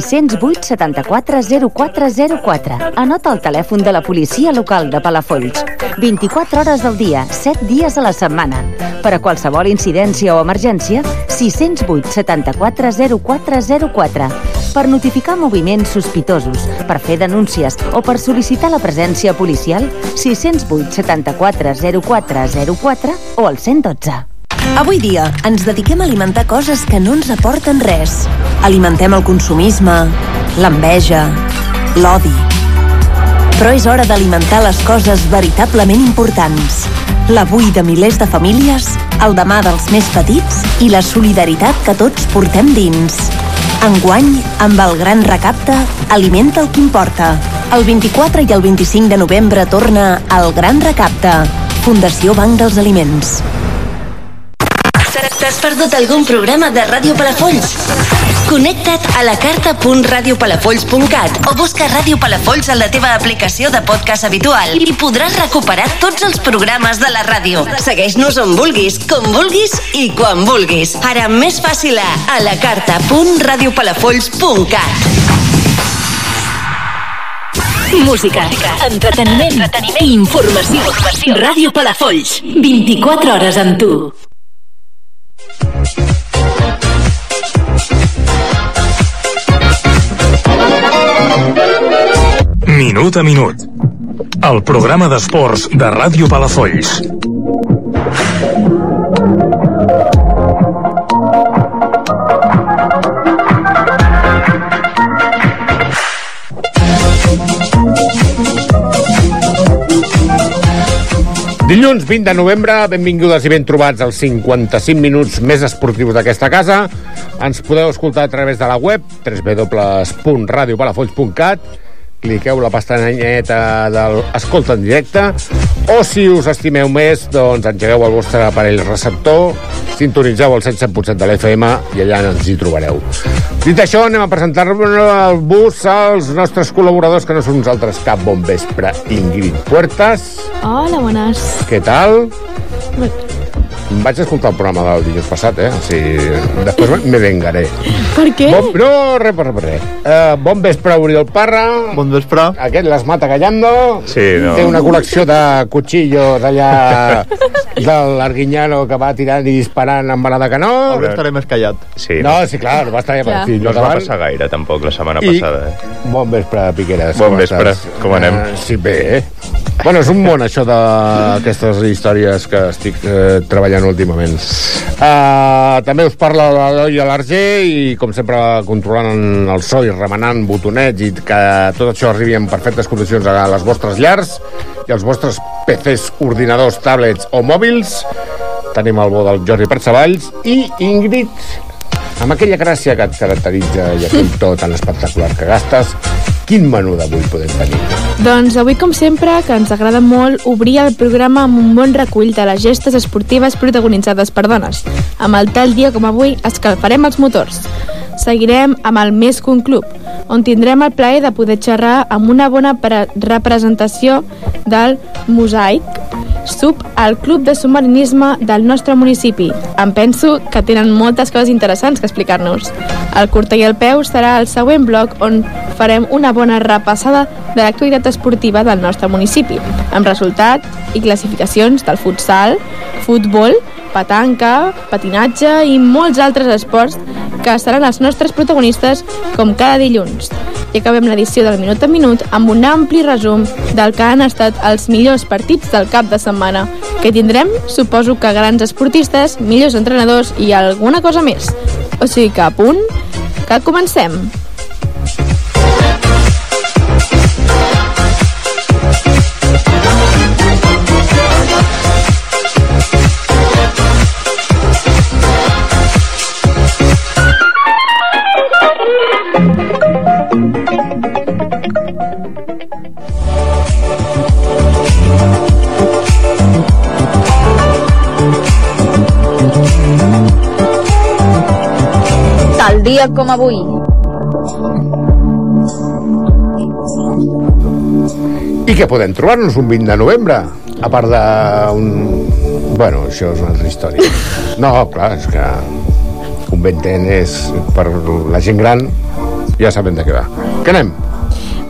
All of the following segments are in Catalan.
608 74 0404. Anota el telèfon de la policia local de Palafolls. 24 hores del dia, 7 dies a la setmana. Per a qualsevol incidència o emergència, 608 74 0404. Per notificar moviments sospitosos, per fer denúncies o per sol·licitar la presència policial, 608 74 0404 o al 112. Avui dia ens dediquem a alimentar coses que no ens aporten res. Alimentem el consumisme, l'enveja, l'odi. Però és hora d'alimentar les coses veritablement importants. L'avui de milers de famílies, el demà dels més petits i la solidaritat que tots portem dins. Enguany, amb el gran recapte, alimenta el que importa. El 24 i el 25 de novembre torna el Gran Recapte. Fundació Banc dels Aliments. T'has perdut algun programa de Ràdio Palafolls? Connecta't a la carta.radiopalafolls.cat o busca Ràdio Palafolls en la teva aplicació de podcast habitual i podràs recuperar tots els programes de la ràdio. Segueix-nos on vulguis, com vulguis i quan vulguis. Ara més fàcil a a la carta.radiopalafolls.cat Música, entreteniment, entreteniment i informació. Ràdio Palafolls, 24 hores amb tu. Minut a minut. El programa d'esports de Ràdio Palafolls. Dilluns 20 de novembre, benvingudes i ben trobats als 55 minuts més esportius d'aquesta casa. Ens podeu escoltar a través de la web www.radiopalafolls.cat cliqueu la pestanyeta del Escolta en directe o si us estimeu més doncs engegueu el vostre aparell receptor sintonitzeu el 107.7 de l'FM i allà ens hi trobareu dit això anem a presentar-vos als nostres col·laboradors que no són uns altres cap bon vespre Ingrid Puertas Hola, buenas. què tal? Vaig escoltar el programa del dilluns passat, eh? O sigui, després me vengaré. Per què? Bon, no, res, res, res. Uh, bon vespre, Oriol Parra. Bon vespre. Aquest les mata callando. Sí, no. Té una col·lecció de cuchillos allà de l'Arguiñano que va tirant i disparant amb bala de canó. Avui estaré més callat. Sí, No, sí, clar, va estar Clar. fi. no es va passar gaire, tampoc, la setmana I- passada. Eh? Bon vespre, Piqueres. Bon com vespre, estàs? com anem? Eh, sí, bé, eh? Bueno, és un món, això d'aquestes històries que estic eh, treballant últimament. Uh, també us parla l'Eloi a l'Arger i, com sempre, controlant el so i remenant botonets i que tot això arribi en perfectes condicions a les vostres llars i als vostres PCs, ordinadors, tablets o mòbils. Tenim el bo del Jordi Percevalls i Ingrid amb aquella gràcia que et caracteritza i aquell to tan espectacular que gastes, quin menú d'avui podem tenir? Doncs avui, com sempre, que ens agrada molt obrir el programa amb un bon recull de les gestes esportives protagonitzades per dones. Amb el tal dia com avui, escalfarem els motors. Seguirem amb el Més que un club, on tindrem el plaer de poder xerrar amb una bona pre- representació del Mosaic, sub al Club de Submarinisme del nostre municipi. Em penso que tenen moltes coses interessants que explicar-nos. El curta i el peu serà el següent bloc on farem una bona repassada de l'actualitat esportiva del nostre municipi, amb resultats i classificacions del futsal, futbol, petanca, patinatge i molts altres esports que seran els nostres protagonistes com cada dilluns. I acabem l'edició del Minut a Minut amb un ampli resum del que han estat els millors partits del cap de setmana, que tindrem, suposo que grans esportistes, millors entrenadors i alguna cosa més. O sigui que a punt, que comencem. Dia com avui. I què podem trobar-nos un 20 de novembre? A part d'un... Bueno, això és una altra història. No, clar, és que un venten és per la gent gran ja sabem de què va. Què anem?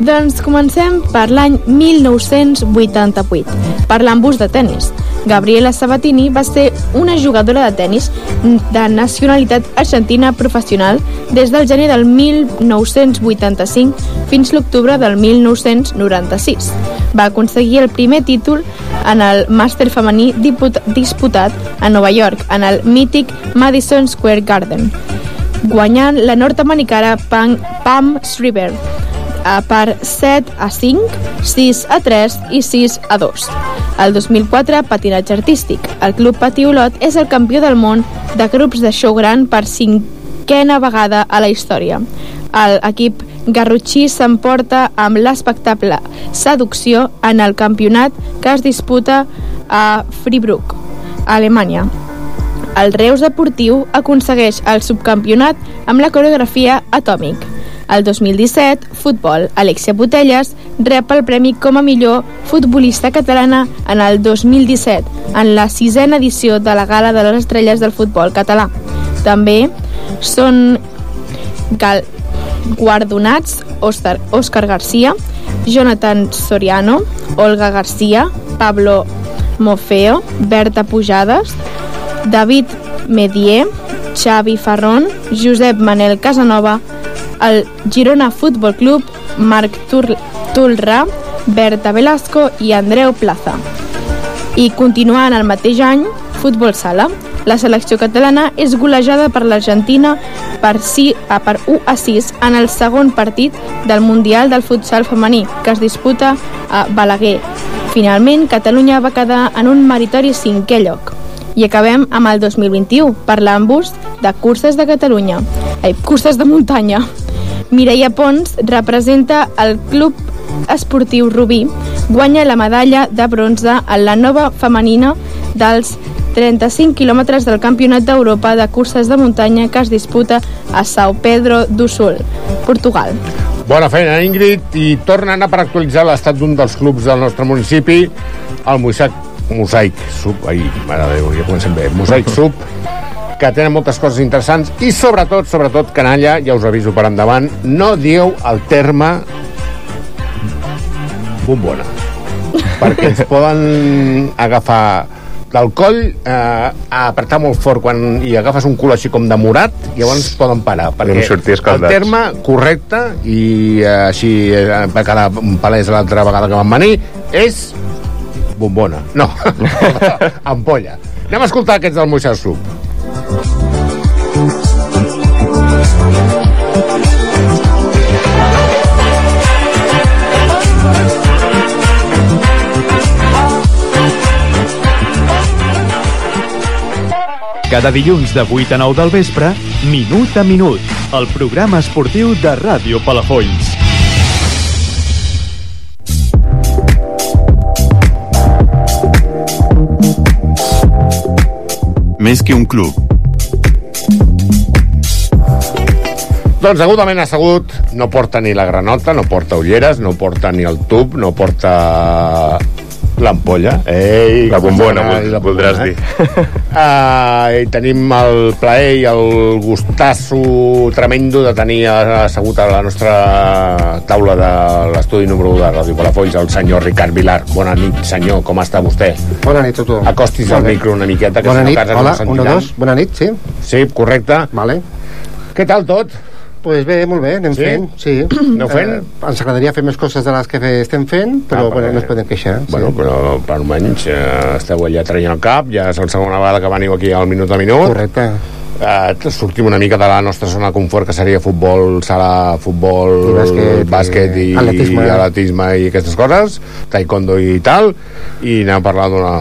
Doncs comencem per l'any 1988, per l'embús de tennis. Gabriela Sabatini va ser una jugadora de tennis de nacionalitat argentina professional des del gener del 1985 fins l'octubre del 1996. Va aconseguir el primer títol en el màster femení disputat a Nova York, en el mític Madison Square Garden, guanyant la nord-americana Pam, Pam Shriver eh, per 7 a 5, 6 a 3 i 6 a 2. El 2004, patinatge artístic. El Club Patiolot és el campió del món de grups de show gran per cinquena vegada a la història. El equip garrotxí s'emporta amb l'espectacle Seducció en el campionat que es disputa a Freiburg, Alemanya. El Reus Deportiu aconsegueix el subcampionat amb la coreografia Atòmic. El 2017, futbol, Alexia Botelles rep el premi com a millor futbolista catalana en el 2017, en la sisena edició de la Gala de les Estrelles del Futbol Català. També són gal guardonats Òscar, Òscar Garcia, Jonathan Soriano, Olga Garcia, Pablo Mofeo, Berta Pujades, David Medier, Xavi Ferron, Josep Manel Casanova, el Girona Futbol Club, Marc Tulra, Berta Velasco i Andreu Plaza. I continuant el mateix any, Futbol Sala. La selecció catalana és golejada per l'Argentina per, si, a, per 1 a 6 en el segon partit del Mundial del Futsal femení, que es disputa a Balaguer. Finalment, Catalunya va quedar en un meritori cinquè lloc. I acabem amb el 2021, per l'embús de curses de Catalunya. Ai, curses de muntanya. Mireia Pons representa el Club Esportiu Rubí, guanya la medalla de bronze en la nova femenina dels 35 quilòmetres del Campionat d'Europa de curses de muntanya que es disputa a São Pedro do Sul, Portugal. Bona feina, Ingrid, i tornen a per actualitzar l'estat d'un dels clubs del nostre municipi, el Mosaic, Mosaic Sub, ai, mare de Déu, ja comencem bé, Mosaic Sub, que tenen moltes coses interessants i sobretot, sobretot, canalla, ja us aviso per endavant, no dieu el terme bombona perquè ens poden agafar del coll, eh, a apretar molt fort quan i agafes un cul així com de morat, i llavors poden parar. Perquè el terme correcte, i eh, així eh, va quedar palès l'altra vegada que vam venir, és bombona. No, ampolla. Anem a escoltar aquests del Sub. Cada dilluns de 8 a 9 del vespre, Minut a Minut, el programa esportiu de Ràdio Palafolls. Més que un club. Doncs degudament assegut, no porta ni la granota, no porta ulleres, no porta ni el tub, no porta l'ampolla. Ei, La bombona, vol- la voldràs bombona, dir. Uh, I tenim el plaer i el gustasso tremendo de tenir assegut a la nostra taula de l'estudi número 1 de Ràdio Palafolls el senyor Ricard Vilar. Bona nit, senyor, com està vostè? Bona nit a tu. Acostis al micro una miqueta, que Bona si no nit, casa hola, no una, sentiran. dos, bona nit, sí. Sí, correcte. Vale. Què tal tot? Pues bé, molt bé, anem Sí? fent, sí. Aneu fent? Eh, ens agradaria fer més coses de les que estem fent, però Ah, bueno, no es podem queixar. Bueno, sí. però per almenys eh, esteu allà traient el cap, ja és la segona vegada que veniu aquí al Minut a Minut. Correcte. Eh, sortim una mica de la nostra zona de confort, que seria futbol, sala, futbol, I bàsquet, bàsquet i, i atletisme. i atletisme i aquestes coses, taekwondo i tal, i anem a parlar d'una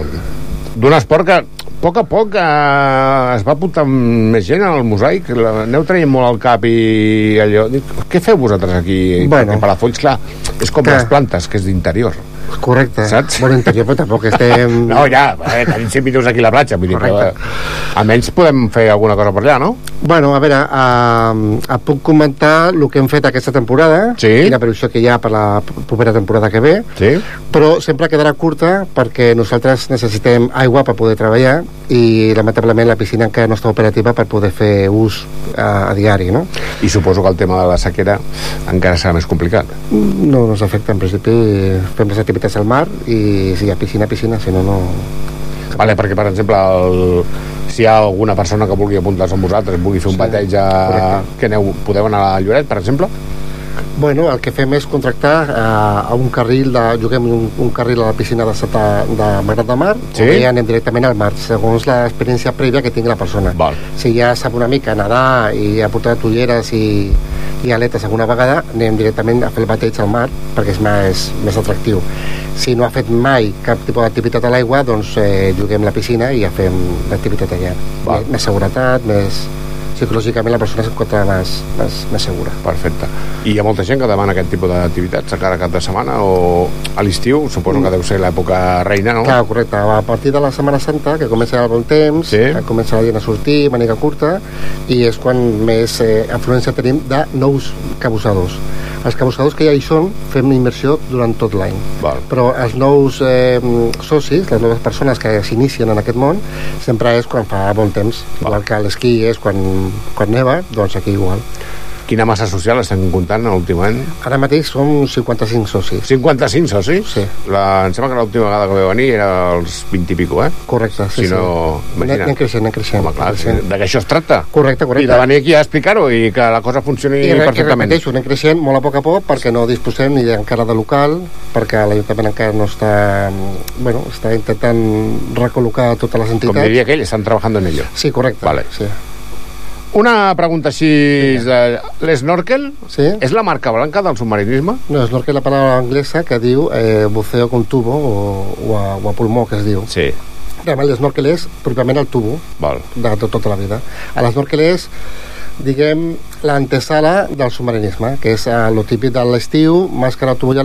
d'un esport que poc a poc eh, es va apuntar més gent al mosaic, la- aneu traient molt al cap i allò... Dic, què feu vosaltres aquí? Bueno. Perquè Palafolls, clar, és com Que- les plantes, que és d'interior. Correcte. Saps? Bueno, interior, però tampoc estem... No, ja, eh, tenim 100 minuts aquí a la platja, vull dir Correcte. eh, almenys podem fer alguna cosa per allà, no? Bueno, a veure, eh, et puc comentar el que hem fet aquesta temporada Sí. i la previsió que hi ha per la propera temporada que ve, Sí. però sempre quedarà curta perquè nosaltres necessitem aigua per poder treballar i lamentablement la piscina encara no està operativa per poder fer ús eh, a diari, no? I suposo que el tema de la sequera encara serà més complicat. No no ens afecta, en principi fem les activitats al mar i si hi ha piscina, piscina, si no, no... Vale, perquè, per exemple, el, si hi ha alguna persona que vulgui apuntar-se amb vosaltres, vulgui fer un Sí, bateig a... correcte. Que aneu, podeu anar a Lloret, per exemple? Bueno, el que fem és contractar eh, a un carril, de, juguem un, un carril a la piscina de, Sata, de Magrat de Mar Sí? o bé anem directament al mar, segons l'experiència prèvia que tingui la persona. Val. Si ja sap una mica nedar i ha portat ulleres i, i aletes alguna vegada, anem directament a fer el bateig al mar perquè és més, més atractiu. Si no ha fet mai cap tipus d'activitat a l'aigua, doncs eh, juguem la piscina i ja fem l'activitat allà. Val. Més, més seguretat, més psicològicament la persona s'encontra més, més, més segura. Perfecte. I hi ha molta gent que demana aquest tipus d'activitats a cada cap de setmana o a l'estiu, suposo que deu ser l'època reina, no? Clar, correcte. A partir de la Setmana Santa, que comença el bon temps, Sí. que comença la gent a sortir, màniga curta, i és quan més eh, afluència tenim de nous cabussadors. Els cabussadors que ja hi són, fem inversió durant tot l'any. Val. Però els nous eh, socis, les noves persones que s'inicien en aquest món, sempre és quan fa bon temps. Igual que l'esquí és quan, quan neva, doncs aquí igual. Quina massa social estem comptant últimament? Ara mateix som 55 socis. 55 socis? Sí. La, em sembla que l'última vegada que va venir era els 20 i pico, eh? Correcte, sí, si no, sí. imagina't. Anem creixent, anem creixent. Home, clar, creixent. de que això es tracta. Correcte, correcte. I de venir aquí a explicar-ho i que la cosa funcioni I, i perfectament. repeteixo, anem creixent molt a poc a poc perquè no disposem ni encara de local, perquè l'Ajuntament encara no està, bueno, està intentant recol·locar totes les Com entitats. diria aquell, estan trabajando en ello. Sí, correcte. Vale. Sí. Una pregunta així... De... L'esnorkel sí? és la marca blanca del submarinisme? No, snorkel és la paraula anglesa que diu eh, buceo con tubo o, o, a, o a pulmó, que es diu. Sí. Realment l'esnorkel és pròpiament el tubo Val. de tot, tota la vida. L'esnorkel és diguem, l'antesala del submarinisme, que és el típic de l'estiu, màscara, tubo i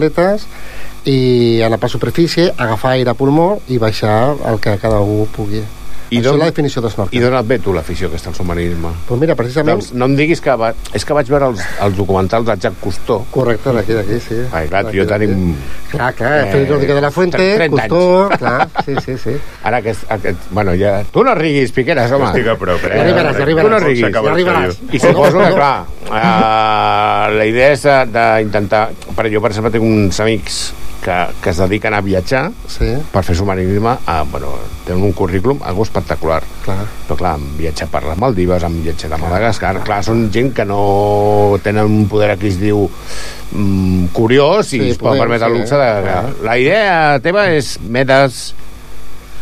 i anar per superfície, agafar aire a pulmó i baixar el que cada un pugui. I Això d'on- és la definició d'esnorkel. I d'on et ve tu l'afició aquesta al submarinisme? Pues mira, precisament... Doncs no em diguis que... Va... És que vaig veure els, els documentals de Jacques Cousteau. Correcte, d'aquí, d'aquí, sí. Ai, clar, jo tenim... Clar, clar, Eh, Félix Rodríguez de la Fuente, 30 anys. Cousteau, clar, sí, sí, sí. Ara aquest, aquest... Bueno, ja... Tu no riguis, Piqueras, home. Estic a prop, eh? Ja arribaràs, ja arribaràs. Tu no riguis. Ja arribaràs. I suposo que, clar, uh, la idea és d'intentar... Per jo, per exemple, tinc uns amics que, que es dediquen a viatjar sí. per fer submarinisme. A, bueno, tenen un currículum algo espectacular. Clar. Però, clar, han viatjat per les Maldives, han viatjat a Madagascar. Clar, són gent que no tenen un poder adquisitiu mm, curiós i Sí, es poden permetre el sí, luxe de... clar. La idea teva és medes...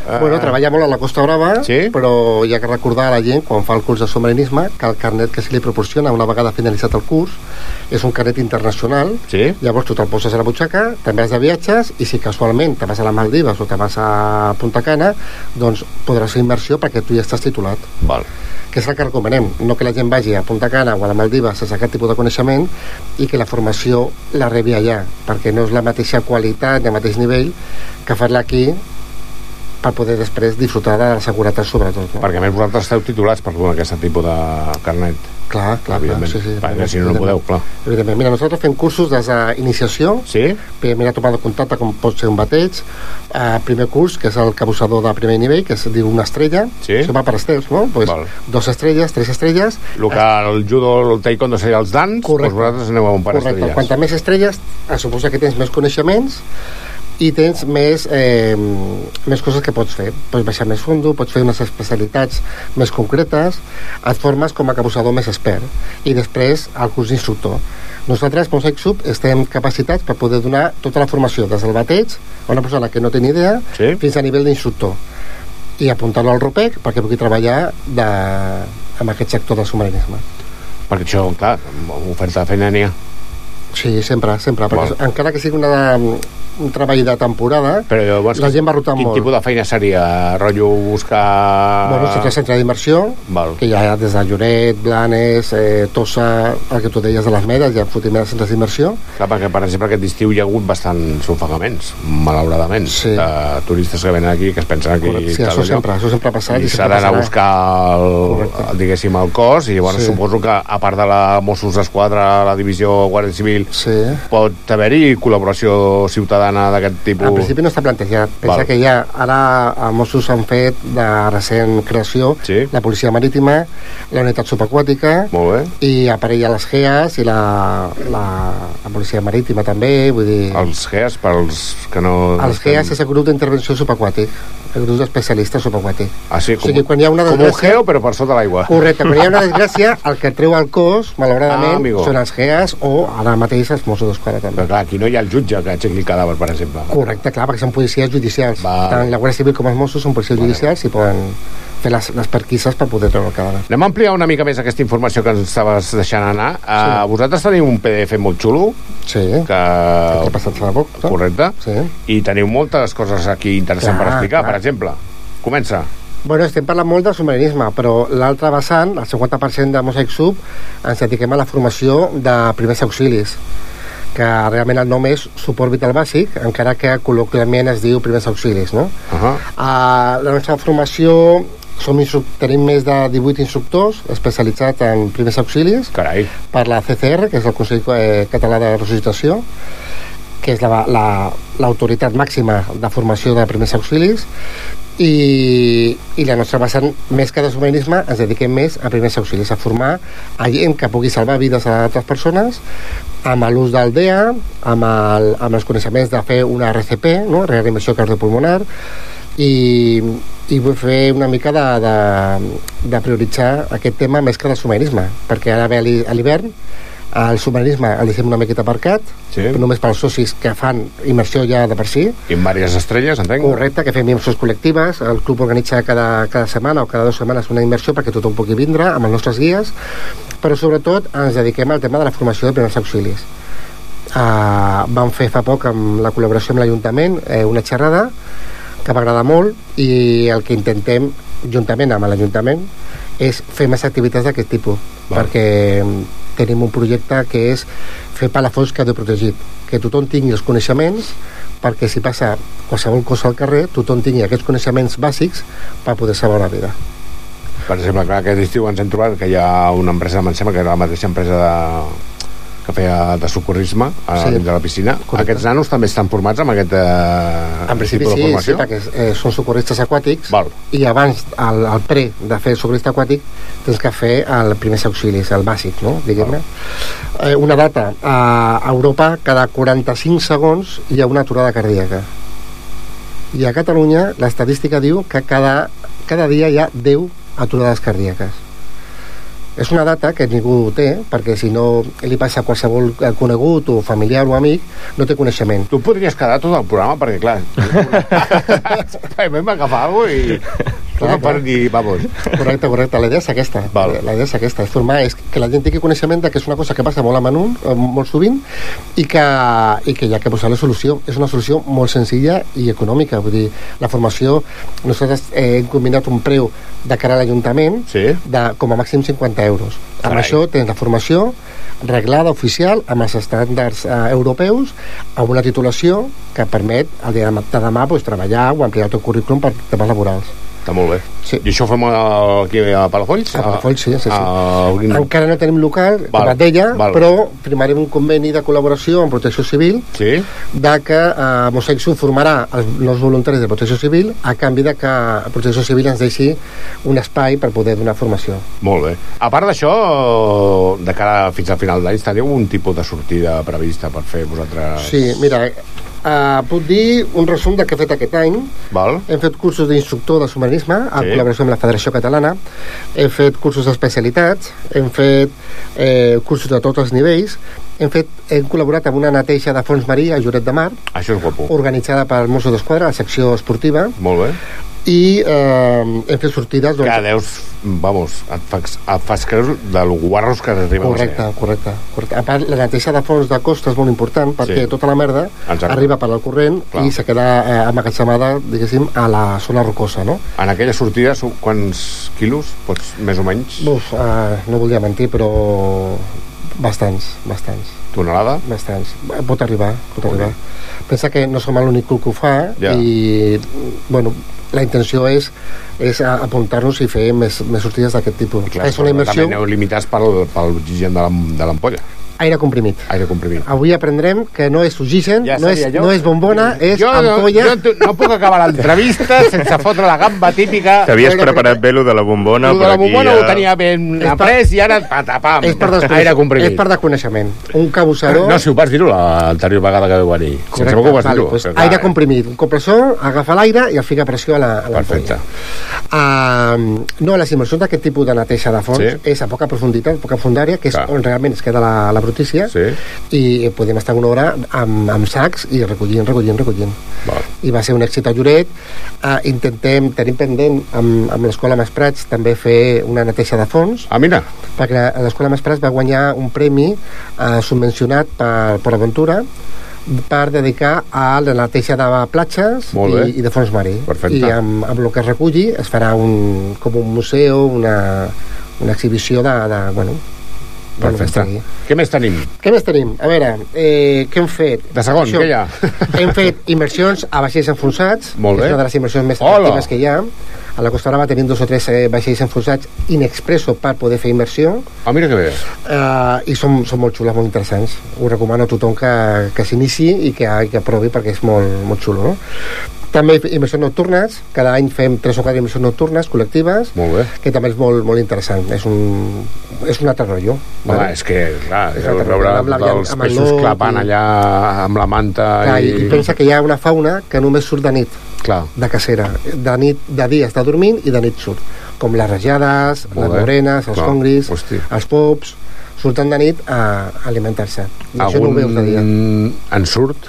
eh, Bueno, treballa molt a la Costa Brava, Sí? però hi ha que recordar a la gent, quan fa el curs de submarinisme, que el carnet que se li proporciona una vegada finalitzat el curs és un carnet internacional, Sí? llavors tu te'l poses a la butxaca, te'n vas de viatges, i si casualment te vas a les Maldives o te vas a Punta Cana, doncs podràs fer immersió perquè tu ja estàs titulat. Val. que és el que recomanem, no que la gent vagi a Punta Cana o a la Maldiva sense cap tipus de coneixement i que la formació la rebi allà, perquè no és la mateixa qualitat ni el mateix nivell que fer-la aquí per poder després disfrutar de la seguretat sobretot. No? Perquè a més vosaltres esteu titulats per donar aquest tipus de carnet. Clar, clar, clar, sí, sí, Perquè si no, no podeu, clar. Evidentment. Mira, nosaltres fem cursos des d'iniciació, Sí? primera tomada de contacte com pot ser un bateig, eh, primer curs, que és el cabussador de primer nivell, que es diu una estrella, Sí. això va per estels, no? Pues, Val. dos estrelles, tres estrelles, El que el judo, el taekwondo seria els dans, Correcte. doncs vosaltres aneu a un par Correcte, d'estrelles. quanta més estrelles, es suposa que tens més coneixements i tens més, eh, més coses que pots fer. Pots baixar més fondo, pots fer unes especialitats més concretes, et formes com a cabussador més expert i després el curs d'instructor. Nosaltres, com Sub, estem capacitats per poder donar tota la formació, des del bateig a una persona que no té ni idea Sí? fins a nivell d'instructor i apuntar-lo al ROPEC perquè pugui treballar de, amb aquest sector del submarinisme. Perquè això, clar, oferta de feina n'hi ha. Sí, sempre, sempre. Perquè Val. encara que sigui una, un treball de temporada, Però llavors, la gent va rotar quin molt. tipus de feina seria? Rotllo buscar... Bueno, centre, centre d'immersió, que hi ha des de Lloret, Blanes, eh, Tossa, el que tu deies de les medes, ha fotimer de centres d'immersió. Clar, perquè, per exemple, aquest estiu hi ha hagut bastants ofegaments, malauradament, Sí. de turistes que venen aquí, que es pensen. Correcte. Sí, això allò. sempre, això sempre ha passat I i s'ha sempre d'anar a buscar, el, el, diguéssim, el cos, i llavors Sí. suposo que, a part de la Mossos d'Esquadra, la divisió Guàrdia Civil, Sí. pot haver-hi col·laboració ciutadana d'aquest tipus? En principi no està plantejat. Pensa Val. que ja ara els Mossos han fet de recent creació Sí. la policia marítima, la unitat subaquàtica Molt bé. i aparella les GEAS i la, la, la policia marítima també, vull dir... Els GEAS, pels que no... Els GEAS és el grup d'intervenció subaquàtic, el grup d'especialistes subaquàtic. Ah, sí, O sigui, quan hi ha una com un desgràcia... geo, però per sota l'aigua. Correcte, quan hi ha una desgràcia, el que treu el cos, Ah, malauradament, amigo. són els GEAS o ara mateix els Mossos d'Esquadra també. Però clar, aquí no hi ha el jutge que aixequi el cadàver, per exemple. Correcte, clar, perquè són policies judicials. Val. Tant la Guàrdia Civil com els Mossos són policies judicials i poden fer les, les perquises per poder treure el cadàver. Anem a ampliar una mica més aquesta informació que ens estaves deixant anar. Sí. Uh, vosaltres teniu un PDF molt xulo, Sí, que... que passat fa poc, no? Correcte. Sí. I teniu moltes coses aquí interessants Clar, per explicar, clar. per exemple. Comença. Bueno, estem parlant molt del submarinisme, però l'altre vessant, el 50% de Mosaic Sub, ens dediquem a la formació de primers auxilis que realment el nom és suport vital bàsic, encara que col·loquialment es diu primers auxilis, no? Uh -huh. A la nostra formació som tenim més de 18 instructors especialitzats en primers auxilis Carai. per la CCR, que és el Consell eh, Català de Resuscitació, que és l'autoritat la, l'autoritat màxima de formació de primers auxilis, i, i la nostra vessant, més que de submarinisme, ens dediquem més a primers auxilis, a formar a gent que pugui salvar vides a altres persones amb l'ús del DEA, amb, el, amb els coneixements de fer una RCP, no? reanimació cardiopulmonar, i, i vull fer una mica de, de, de prioritzar aquest tema més que de submarinisme, perquè ara ve a l'hivern, el submarinisme el deixem una miqueta aparcat, Sí. però només pels socis que fan immersió ja de per si, I amb diverses estrelles, entenc? Correcte, que fem immersions col·lectives. El club organitza cada, cada setmana o cada dues setmanes una immersió perquè tothom pugui vindre amb els nostres guies, però sobretot ens dediquem al tema de la formació de primers auxilis. Uh, vam fer fa poc amb la col·laboració amb l'Ajuntament eh, una xerrada que va agradar molt i el que intentem, juntament amb l'Ajuntament, és fer més activitats d'aquest tipus, Val. perquè tenim un projecte que és fer palafolls protegit, que tothom tingui els coneixements perquè si passa qualsevol cosa al carrer tothom tingui aquests coneixements bàsics per poder salvar la vida. Per exemple, clar, aquest estiu ens hem trobat que hi ha una empresa, em sembla que era la mateixa empresa de, que feia de socorrisme a Sí. dins de la piscina. Correcte. Aquests nanos també estan formats amb aquest eh, En principi tipus de sí, sí, formació? perquè eh, són socorristes aquàtics Val. i abans, al, al pre de fer socorrista aquàtic, tens que fer el primers auxilis, el bàsic, no? diguem-ne. Eh, una data, a Europa cada 45 segons hi ha una aturada cardíaca. I a Catalunya l'estadística diu que cada, cada dia hi ha 10 aturades cardíaques. És una data que ningú té, perquè si no li passa a qualsevol conegut o familiar o amic, no té coneixement. Tu podries quedar tot el programa perquè, clar, a mi m'agafa alguna i... Clar, Clar, dir, vamos. Correcte, correcte. La idea és aquesta. Val. La idea és aquesta, és formar, és que la gent tingui coneixement de que és una cosa que passa molt a menú, eh, molt sovint, i que, i que hi ha que posar la solució. És una solució molt senzilla i econòmica. Vull dir, la formació, nosaltres eh, hem combinat un preu de cara a l'Ajuntament Sí. de com a màxim 50 euros. Amb Carai. això tens la formació reglada, oficial, amb els estàndards eh, europeus, amb una titulació que permet el dia de demà pues, treballar o ampliar el teu currículum per temes laborals. Està molt bé. Sí. I això ho fem aquí a Palafolls? A Palafolls, sí, sí, sí. A, a... Encara no tenim local, Val, et deia, val. però firmarem un conveni de col·laboració amb Protecció Civil Sí? de que eh, Sud formarà els nous voluntaris de Protecció Civil a canvi de que Protecció Civil ens deixi un espai per poder donar formació. Molt bé. A part d'això, de cara fins al final d'any, teniu un tipus de sortida prevista per fer vosaltres... Sí, mira, eh, puc dir un resum del que he fet aquest any. Val? Hem fet cursos d'instructor de submarinisme en Sí. col·laboració amb la Federació Catalana. Hem fet cursos d'especialitats, hem fet eh, cursos de tots els nivells, hem, fet, hem col·laborat amb una neteja de fons marí a Lloret de Mar, Això és guapo. organitzada per Mossos d'Esquadra, la secció esportiva, Molt bé. I eh, hem fet sortides... Doncs, Que deus, vamos, et fas, et fas creure del guarros que arriben Correcte, a ser. correcte, correcte. A part, la neteja de fons de costa és molt important perquè Sí. tota la merda Exacte. arriba per al corrent Clar. i se queda eh, emmagatzemada, diguéssim, a la zona rocosa, no? En aquella sortida, quants quilos? Pots, més o menys? Uf, eh, no volia mentir, però bastants, bastants. Tonelada? Bastants. Pot arribar, pot arribar. Pensa que no som l'únic club que ho fa Ja. i, bueno, la intenció és, és apuntar-nos i fer més, més sortides d'aquest tipus. Clar, és una però immersió, També aneu limitats pel, pel oxigen l'am- de l'ampolla. Aire comprimit. Aire comprimit. Avui aprendrem que no és oxigen, Ja no, és, jo. no és bombona, és jo, ampolla... Jo, jo no puc acabar l'entrevista sense fotre la gamba típica. T'havies preparat bé lo de la bombona, Lo de la aquí bombona ja... ho tenia ben És per- après i ara patapam. és per, Aire comprimit. és per desconeixement. Un cabussador... No, si ho vas dir-ho l'anterior vegada que vau venir. Si em sembla que ho vas vale, dir-ho. pues, clar, aire comprimit. Un compressor, agafa l'aire i el fica a pressió a la, a Perfecte. Uh, no, les immersions d'aquest tipus de neteja de fons Sí. és a poca profunditat, poca fundària, que és Clar. on realment es queda la, la brutícia, Sí. i podem estar una hora amb, amb sacs i recollint, recollint, recollint. Val. I va ser un èxit a Lloret. Uh, intentem, tenim pendent amb, amb l'Escola Mas Prats també fer una neteja de fons, Ah, mira. perquè l'Escola Mas Prats va guanyar un premi eh, subvencionat per, per Aventura per dedicar a la neteja de platges i, i de fons marí. Perfecte. I amb, amb el que es reculli es farà un, com un museu, una, una exhibició de... de bueno, Perfecte. aquí. Què més tenim? Què més tenim? A veure, eh, què hem fet? De segon, què hi ha? Hem fet immersions a vaixells enfonsats, Molt bé. és una de les immersions més Hola. atractives que hi ha. A la Costa Brava tenim dos o tres eh, vaixells enfonsats in expresso per poder fer immersió Ah, mira que bé. uh, i són, són molt xules, molt interessants. Ho recomano a tothom que, que s'inici i que, que provi perquè és molt, molt xulo. No? També immersions nocturnes, cada any fem tres o quatre immersions nocturnes col·lectives, Molt bé. que també és molt, molt interessant. És un, és un altre rotllo. Home, és que, clar, És veure amb la- els amb el peixos lot clapant i- allà amb la manta Clar, i... i... Pensa que hi ha una fauna que només surt de nit, Clar, de cacera. De nit, de dia està dormint i de nit surt. Com les rajades, Molt les bé. morenes, els Clar, congris, hosti. els pops, surten de nit a alimentar-se. I això no ho veus de dia. en surt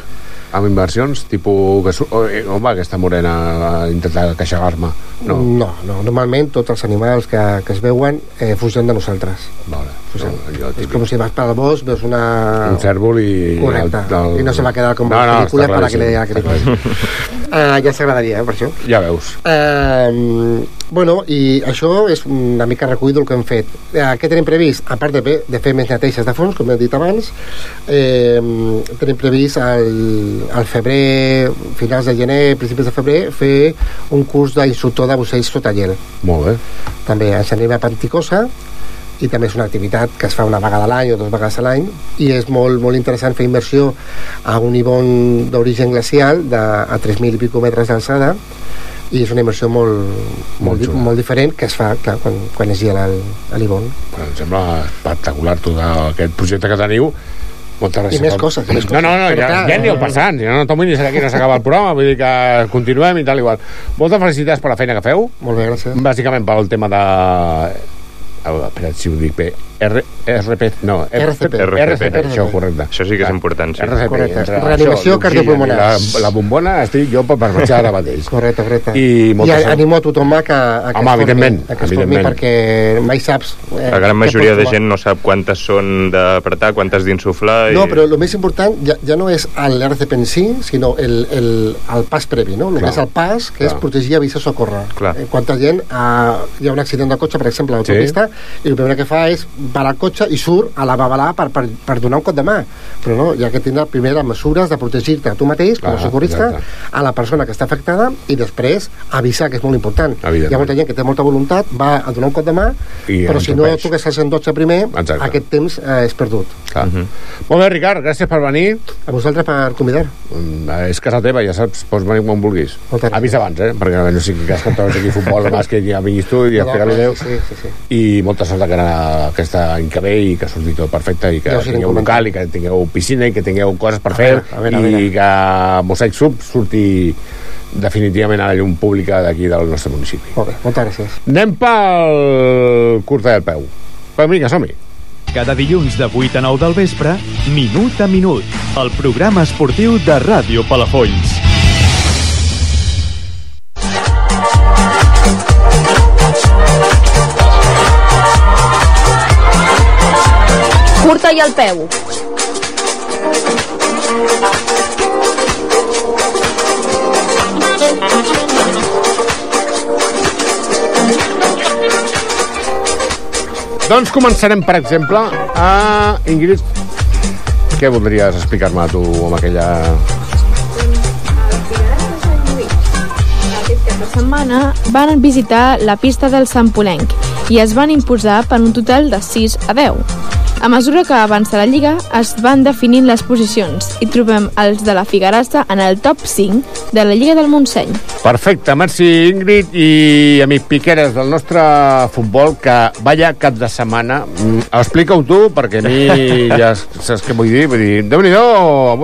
amb inversions, tipus que oh, eh, home, aquesta morena va intentar queixar-me. No, no, no, normalment tots els animals que, que es veuen eh, fugen de nosaltres. vale. No, allò És com si vas pel bosc, veus una... un cèrvol i... Correcte, el- i no se va quedar com no, a no, pel·lícula per a que crític. uh, ja s'agradaria, eh, per això. Ja veus. Eh, bueno, i això és una mica recull del que hem fet. Eh, què tenim previst? A part de, de fer més neteges de fons, com he dit abans, eh, tenim previst al, al febrer, finals de gener, principis de febrer, fer un curs d'instructor de bucells sota gel. Molt bé. També ens anem a Panticosa, i també és una activitat que es fa una vegada a l'any o dues vegades a l'any i és molt, molt interessant fer immersió a un nivell d'origen glacial de, a 3.000 i pico metres d'alçada i és una immersió molt, molt, xula. molt diferent que es fa clar, quan, quan es gela el- a l'Ibon em sembla espectacular tot aquest projecte que teniu moltes gràcies. I més coses, més No, coses. no, no, Però ja, ja ni el eh, passant, ja no tomo ni aquí no s'acaba el programa, vull dir que continuem i tal igual. Moltes felicitats per la feina que feu, molt bé, gràcies bàsicament pel tema de... Espera, si ho dic bé. R, RP, no, RCP. RCP, això, correcte. Això sí que és important, sí. RCP, Correcte. Reanimació cardiopulmonar. La, la bombona estic jo per marxar ara mateix. correcte, correcte I I animo a tothom a que, a que Home, es formi, evidentment, a que es formi evidentment. perquè mai saps eh, La gran majoria de gent no sap quantes són d'apretar, quantes d'insuflar... I... No, però el més important ja, ja no és l'RCP en si, sinó el, el, el pas previ, no? El Clar. que és el pas, que Clar. és protegir, avisar, socórrer. Clar. Eh, quanta gent eh, hi ha un accident de cotxe, per exemple, a l'autopista, i el primer que fa és parar el cotxe i surt a la babalà per, per, per donar un cop de mà. Però no, hi ha que tindre primer les mesures de protegir-te a tu mateix, com a Clar, socorrista, a la persona que està afectada, i després avisar, que és molt important. Hi ha molta gent que té molta voluntat, va a donar un cop de mà, I però si no entorpeix. tu que estàs en 12 primer, Exacte. aquest temps eh, és perdut. Clar. Molt bé, Ricard, gràcies per venir. A vosaltres per convidar. Mm, És casa teva, ja saps, pots venir quan vulguis. Moltes. Avisa abans, eh? Perquè no sigui cas que et trobes aquí futbol, demà que ja vinguis tu i explicar-li Déu. Sí, sí, sí. I molta sort a aquesta any que ve i que surti tot perfecte i que Ja tingueu comentant. local i que tingueu piscina i que tingueu coses per fer veure, a veure, a i que Mosaic Sub surti definitivament a la llum pública d'aquí del nostre municipi. Molt bé, moltes gràcies. Anem pel curta del peu. Però vinga, som-hi. Cada dilluns de 8 a 9 del vespre, Minut a Minut, el programa esportiu de Ràdio Palafolls. Curta i al peu. Doncs començarem, per exemple, a... Ingrid, què voldries explicar-me tu amb aquella... Aquest cap de setmana van visitar la pista del Sant Polenc i es van imposar per un total de 6 a 10. A mesura que avança la Lliga, es van definint les posicions i trobem els de la Figuerassa en el top 5 de la Lliga del Montseny. Perfecte, merci Ingrid i amic Piqueres del nostre futbol que vaya cap de setmana Mm, explica-ho tu perquè a mi ja saps què vull dir vull dir, déu nhi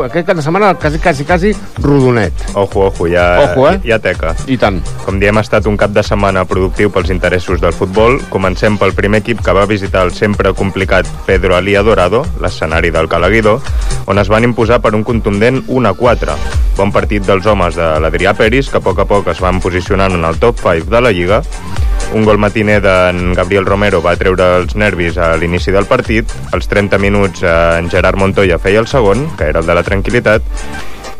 aquest cap de setmana quasi, quasi, quasi rodonet Ojo, ojo, ja, Ojo, eh? ja teca. i tant Com diem, ha estat un cap de setmana productiu pels interessos del futbol. Comencem pel primer equip que va visitar el sempre complicat Pedro Alía Dorado, l'escenari del Calaguido, on es van imposar per un contundent 1 a 4. Bon partit dels homes de l'Adrià Peris, que a poc a poc es van posicionant en el top 5 de la Lliga. Un gol matiner d'en Gabriel Romero va treure els nervis a l'inici del partit. Als 30 minuts eh, en Gerard Montoya feia el segon, que era el de la tranquil·litat,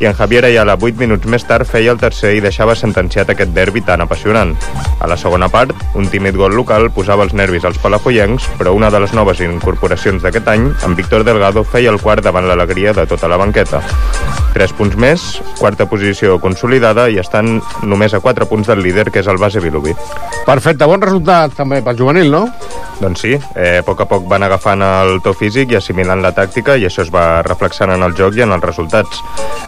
i en Javier Ayala, 8 minuts més tard, feia el tercer i deixava sentenciat aquest derbi tan apassionant. A la segona part, un tímid gol local posava els nervis als palafollencs, però una de les noves incorporacions d'aquest any, en Víctor Delgado, feia el quart davant l'alegria de tota la banqueta. 3 punts més, quarta posició consolidada i estan només a 4 punts del líder, que és el base Vilobí. Perfecte, bon resultat també pel juvenil, no? Doncs sí, eh, a poc a poc van agafant el to físic i assimilant la tàctica i això es va reflexant en el joc i en els resultats.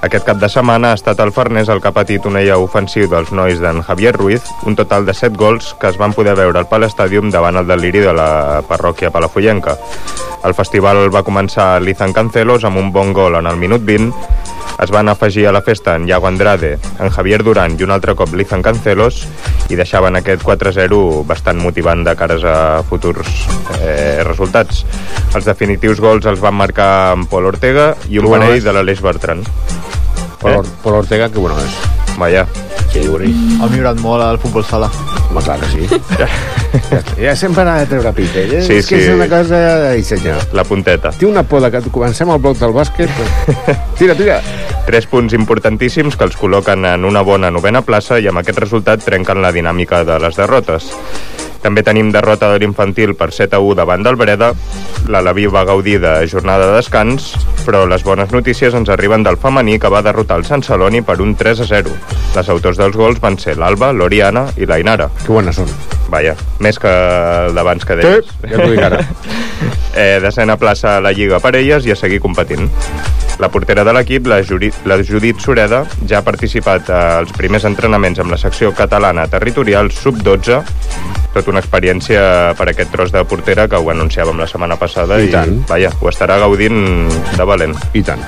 Aquest cap de setmana ha estat el Farners el que ha patit un ella ofensiu dels nois d'en Javier Ruiz, un total de 7 gols que es van poder veure al Pal Stadium davant el deliri de la parròquia palafollenca. El festival va començar a Lizan Cancelos amb un bon gol en el minut 20, es van afegir a la festa en Iago Andrade, en Javier Duran i un altre cop Lizan Cancelos i deixaven aquest 4-0 bastant motivant de cares a futurs eh, resultats. Els definitius gols els van marcar en Pol Ortega i un parell de l'Aleix Bertran. Pol, Or- Pol Ortega, que bueno és. Vaja. Sí, Uri. Ha millorat molt el futbol sala. Home, clar que sí. ja, ja sempre ha de treure pit, eh? Sí, és que sí. és una cosa... Ai, senyor. La punteta. Té una por de que comencem el bloc del bàsquet. però- Tira, tira. Tres punts importantíssims que els col·loquen en una bona novena plaça i amb aquest resultat trenquen la dinàmica de les derrotes. També tenim derrota de l'infantil per 7 a 1 davant del Breda. L'Alaví va gaudir de jornada de descans, però les bones notícies ens arriben del femení que va derrotar el Sant Celoni per un 3 a 0. Les autors dels gols van ser l'Alba, l'Oriana i la Inara. Que bones són. Vaja, més que el d'abans que deies. Sí, ja t'ho dic ara. eh, desena plaça a la Lliga per elles i a seguir competint. La portera de l'equip, la, Juri, la Judit Sureda, ja ha participat als primers entrenaments amb la secció catalana territorial sub-12, tot una experiència per aquest tros de portera que ho anunciàvem la setmana passada I i, tant. vaja, ho estarà gaudint de valent. I tant.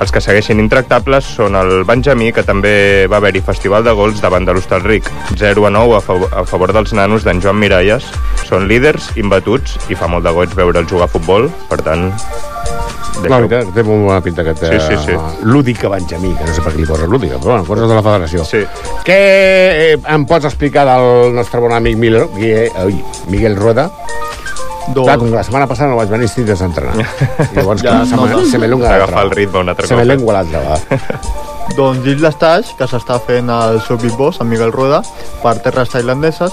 Els que segueixen intractables són el Benjamí, que també va haver-hi festival de gols davant de l'Hostalric. 0 a 9 a favor, a favor dels nanos d'en Joan Miralles. Són líders, imbatuts, i fa molt de goig veure'ls jugar a futbol, per tant... La veritat, té molt bona pinta aquest Sí, sí, sí. eh, lúdica Benjamí, que no sé per què li posa lúdica, però bueno, coses de la federació. Sí. Què eh, em pots explicar del nostre bon amic Miguel, Miguel, ui, Miguel Rueda? Doncs- Clar, com que la setmana passada no vaig venir, estic desentrenat. I llavors, Ja se, me, nota. se me lunga S'agafa l'altra. el ritme un altre Se me cop. lengua l'altra, va. Doncs dins l'estaix que s'està fent el seu Big Boss, en Miguel Rueda, per terres tailandeses,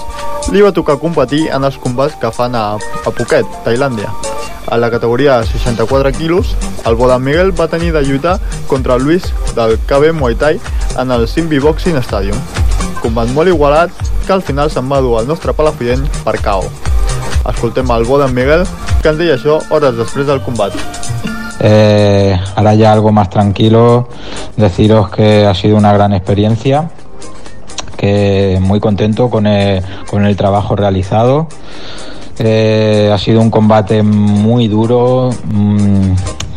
li va tocar competir en els combats que fan a, a Phuket, Tailàndia. A la categoria de 64 quilos, el bo d'en Miguel va tenir de lluitar contra el Luis del KB Muay Thai en el Simbi Boxing Stadium. Combat molt igualat que al final se'n va dur al nostre palafrugell per KO. Escoltem el bo d'en Miguel, que ens deia això hores després del combat. Eh, ahora ya algo más tranquilo, deciros que ha sido una gran experiencia, que muy contento con el, con el trabajo realizado. Eh, ha sido un combate muy duro, mm,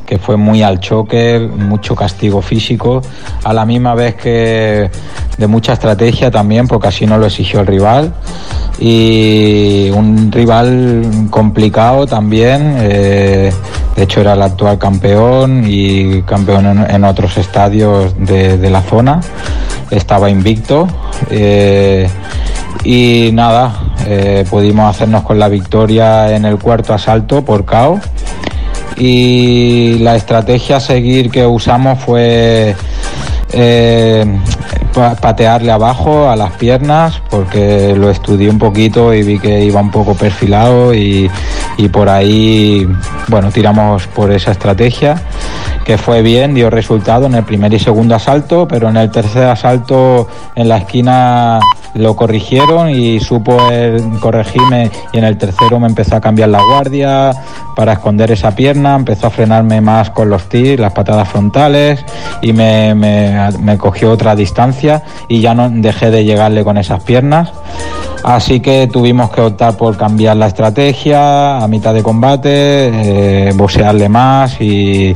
que fue muy al choque, mucho castigo físico, a la misma vez que de mucha estrategia también, porque así no lo exigió el rival. Y un rival complicado también, eh, de hecho era el actual campeón y campeón en, otros estadios de, de la zona, estaba invicto. eh, y nada, eh, pudimos hacernos con la victoria en el cuarto asalto por KO y la estrategia a seguir que usamos fue eh, pa- patearle abajo a las piernas porque lo estudié un poquito y vi que iba un poco perfilado y, y por ahí bueno tiramos por esa estrategia que fue bien, dio resultado en el primer y segundo asalto, pero en el tercer asalto en la esquina lo corrigieron y supo corregirme y en el tercero me empezó a cambiar la guardia para esconder esa pierna, empezó a frenarme más con los tirs, las patadas frontales y me, cogió otra distancia y ya no dejé de llegarle con esas piernas. Así que tuvimos que optar por cambiar la estrategia a mitad de combate, eh, más y,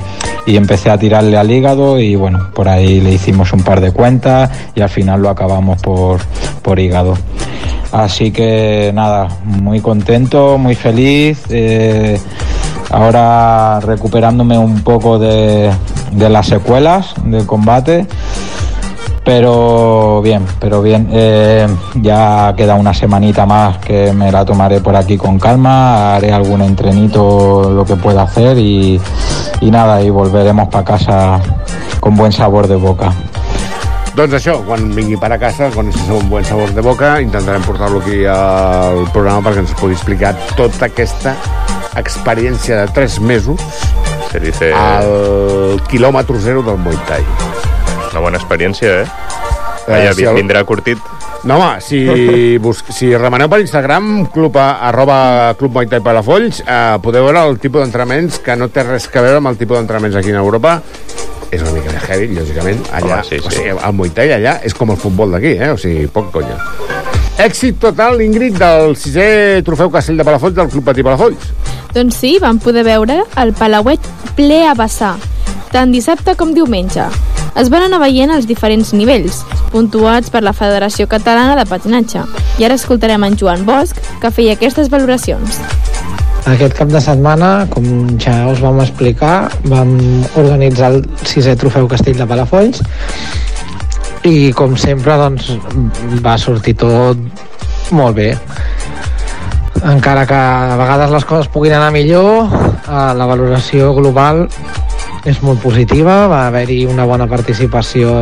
y empecé a tirarle al hígado y bueno, por ahí le hicimos un par de cuentas y al final lo acabamos por, por hígado. Así que nada, muy contento, muy feliz. eh, ahora recuperándome un poco de, de las secuelas del combate. Pero bien, pero bien. eh, ya queda una semanita más que me la tomaré por aquí con calma. Haré algún entrenito, lo que pueda hacer y, y nada, y volveremos para casa con buen sabor de boca. Doncs això, quan vingui per a casa, quan es un bon sabor de boca, intentarem portar-lo aquí al programa perquè ens pugui explicar tota aquesta experiència de 3 mesos Se dice... al quilòmetre zero del Muay Thai. Una bona experiència, eh? Eh, Vaja, si el- vindrà curtit. No, home, si, bus si remeneu per Instagram, club, a, arroba Club Muay Thai Palafolls, eh, podeu veure el tipus d'entrenaments que no té res que veure amb el tipus d'entrenaments aquí en Europa. És una mica de heavy, lògicament. Allà, Home, sí, sí. O sigui, el Muay Thai allà és com el futbol d'aquí, eh? O sigui, poc conya. Èxit total, Ingrid, del sisè trofeu Castell de Palafolls del Club Patí Palafolls. Doncs sí, vam poder veure el Palauet ple a vessar, tant dissabte com diumenge. Es van anar veient els diferents nivells, puntuats per la Federació Catalana de Patinatge. I ara escoltarem en Joan Bosch, que feia aquestes valoracions. Aquest cap de setmana, com ja us vam explicar, vam organitzar el sisè trofeu Castell de Palafolls i com sempre doncs, va sortir tot molt bé encara que a vegades les coses puguin anar millor eh, la valoració global és molt positiva, va haver-hi una bona participació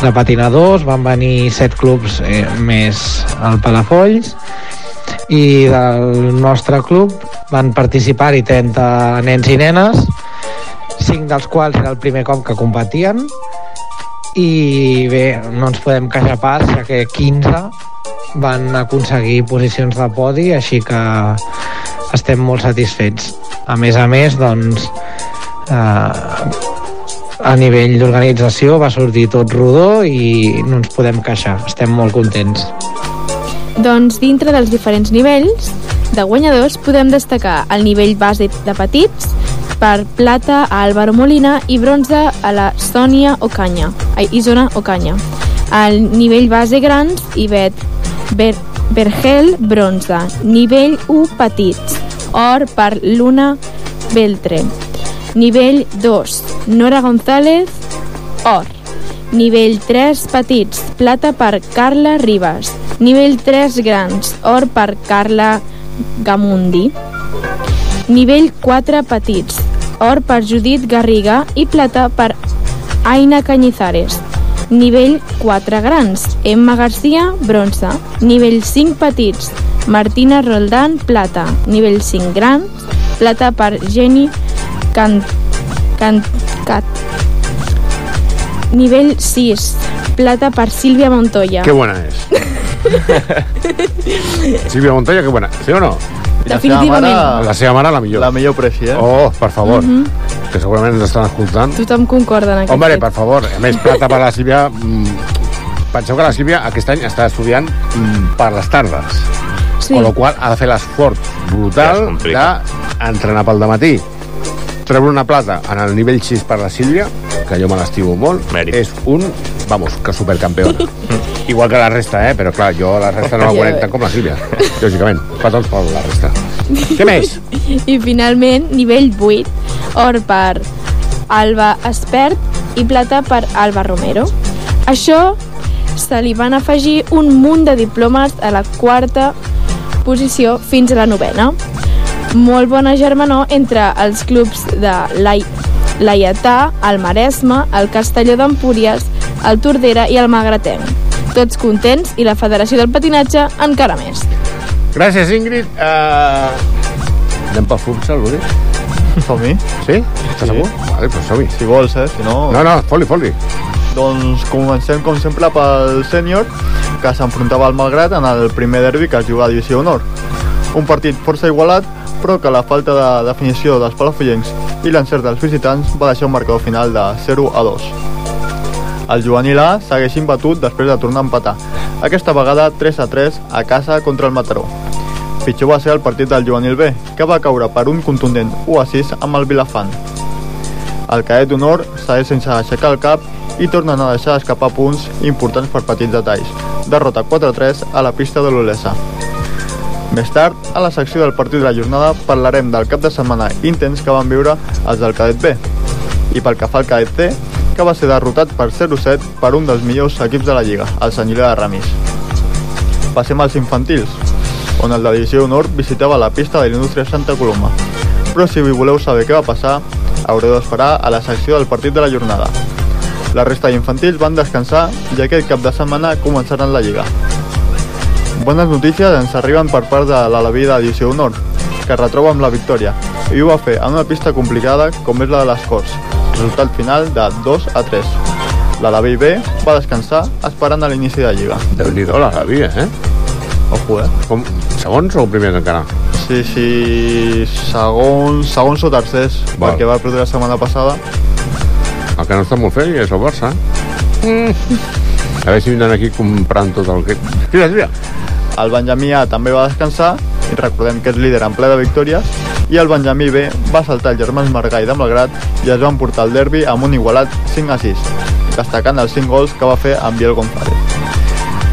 de patinadors, van venir set clubs eh, més al Palafolls i del nostre club van participar-hi 30 nens i nenes, 5 dels quals era el primer cop que competien i bé, no ens podem queixar pas, ja que 15 van aconseguir posicions de podi, així que estem molt satisfets. A més a més, doncs, eh, a nivell d'organització va sortir tot rodó i no ens podem queixar, estem molt contents. Doncs dintre dels diferents nivells de guanyadors podem destacar el nivell base de petits, per plata a Álvaro Molina i bronze a la Sònia Ocaña, ai, Isona Ocaña. Al nivell base grans, Ivet Ber Bergel, bronze. Nivell 1, petits, or per Luna Beltre. Nivell 2, Nora González, or. Nivell 3, petits, plata per Carla Ribas. Nivell 3, grans, or per Carla Gamundi. Nivell 4, petits, or per Judit Garriga i plata per Aina Cañizares. Nivell 4 grans, Emma Garcia, bronze. Nivell 5 petits, Martina Roldán, plata. Nivell 5 grans, plata per Jenny Can... Can... Cat. Nivell 6, plata per Sílvia Montoya. Qué buena es. Silvia Montoya, qué buena. ¿Sí o no? Definitivament. La seva mare, la millor. La millor preci, eh? Oh, per favor. Mhm. Que segurament ens estan escoltant. Tothom concorda en aquest Hombre, fet. per favor. A més, plata per la Sílvia... mm, Penseu que la Sílvia aquest any està estudiant mm, per les tardes. Sí. Con lo qual ha de fer l'esforç brutal d'entrenar pel matí. Treure una plata en el nivell 6 per la Sílvia, que jo me l'estimo molt, Mèrit. és un, vamos, que supercampeona. Igual que la resta, eh? Però clar, jo la resta no la conec tant com la Sílvia, lògicament. Fa tots per la resta. Què més? I finalment, nivell 8, or per Alba Espert i plata per Alba Romero. Això se li van afegir un munt de diplomes a la quarta posició fins a la novena. Molt bona germanor entre els clubs de l'Ai- l'Aietà, el Maresme, el Castelló d'Empúries, el Tordera i el Magratenc. Tots contents i la Federació del Patinatge encara més. Gràcies, Ingrid. Uh... Anem pel futsal, Uri? Som-hi. Sí? Estàs segur? Vale, doncs som-hi. Si vols, eh? Si no... No, no, foli, foli. Doncs comencem, com sempre, pel sènior, que s'enfrontava al Malgrat en el primer derbi que es juga a Divisió Honor. Un partit força igualat, però que la falta de definició dels palafollencs i l'encert dels visitants va deixar un marcador final de 0 a 2. El juvenil A segueix imbatut després de tornar a empatar, aquesta vegada 3 a 3 a casa contra el Mataró. Pitjor va ser el partit del juvenil B, que va caure per un contundent 1 a 6 amb el Vilafant. El cadet d'honor segueix sense aixecar el cap i tornen a deixar escapar punts importants per petits detalls. Derrota 4-3 a la pista de l'Olesa. Més tard, a la secció del partit de la jornada, parlarem del cap de setmana intens que van viure els del cadet B. I pel que fa al cadet C, que va ser derrotat per 0-7 per un dels millors equips de la Lliga, el Sant Julià de Ramis. Passem als infantils, on el de Divisió Honor visitava la pista de l'Indústria Santa Coloma. Però si voleu saber què va passar, haureu d'esperar a la secció del partit de la jornada. La resta d'infantils van descansar i aquest cap de setmana començaran la Lliga. Bones notícies ens arriben per part de l'Alaví de Divisió Honor, que es retroba amb la victòria, i ho va fer en una pista complicada com és la de les Corts, resultat final de 2 a 3. L'Alaví B va descansar esperant a l'inici de Lliga. Déu-n'hi-do, l'Alaví, eh? Ojo, eh? Com, segons o primers encara? Sí, sí, segons, segons o tercers, Val. perquè va perdre la setmana passada. El que no està molt fet és el Barça. Mm. A veure si vindran aquí comprant tot el que... Tira, tira. El Benjamí A també va descansar, i recordem que és líder en ple de victòries, i el Benjamí B va saltar els germans Margall de Malgrat i es van portar el derbi amb un igualat 5 a 6, destacant els 5 gols que va fer en Biel González.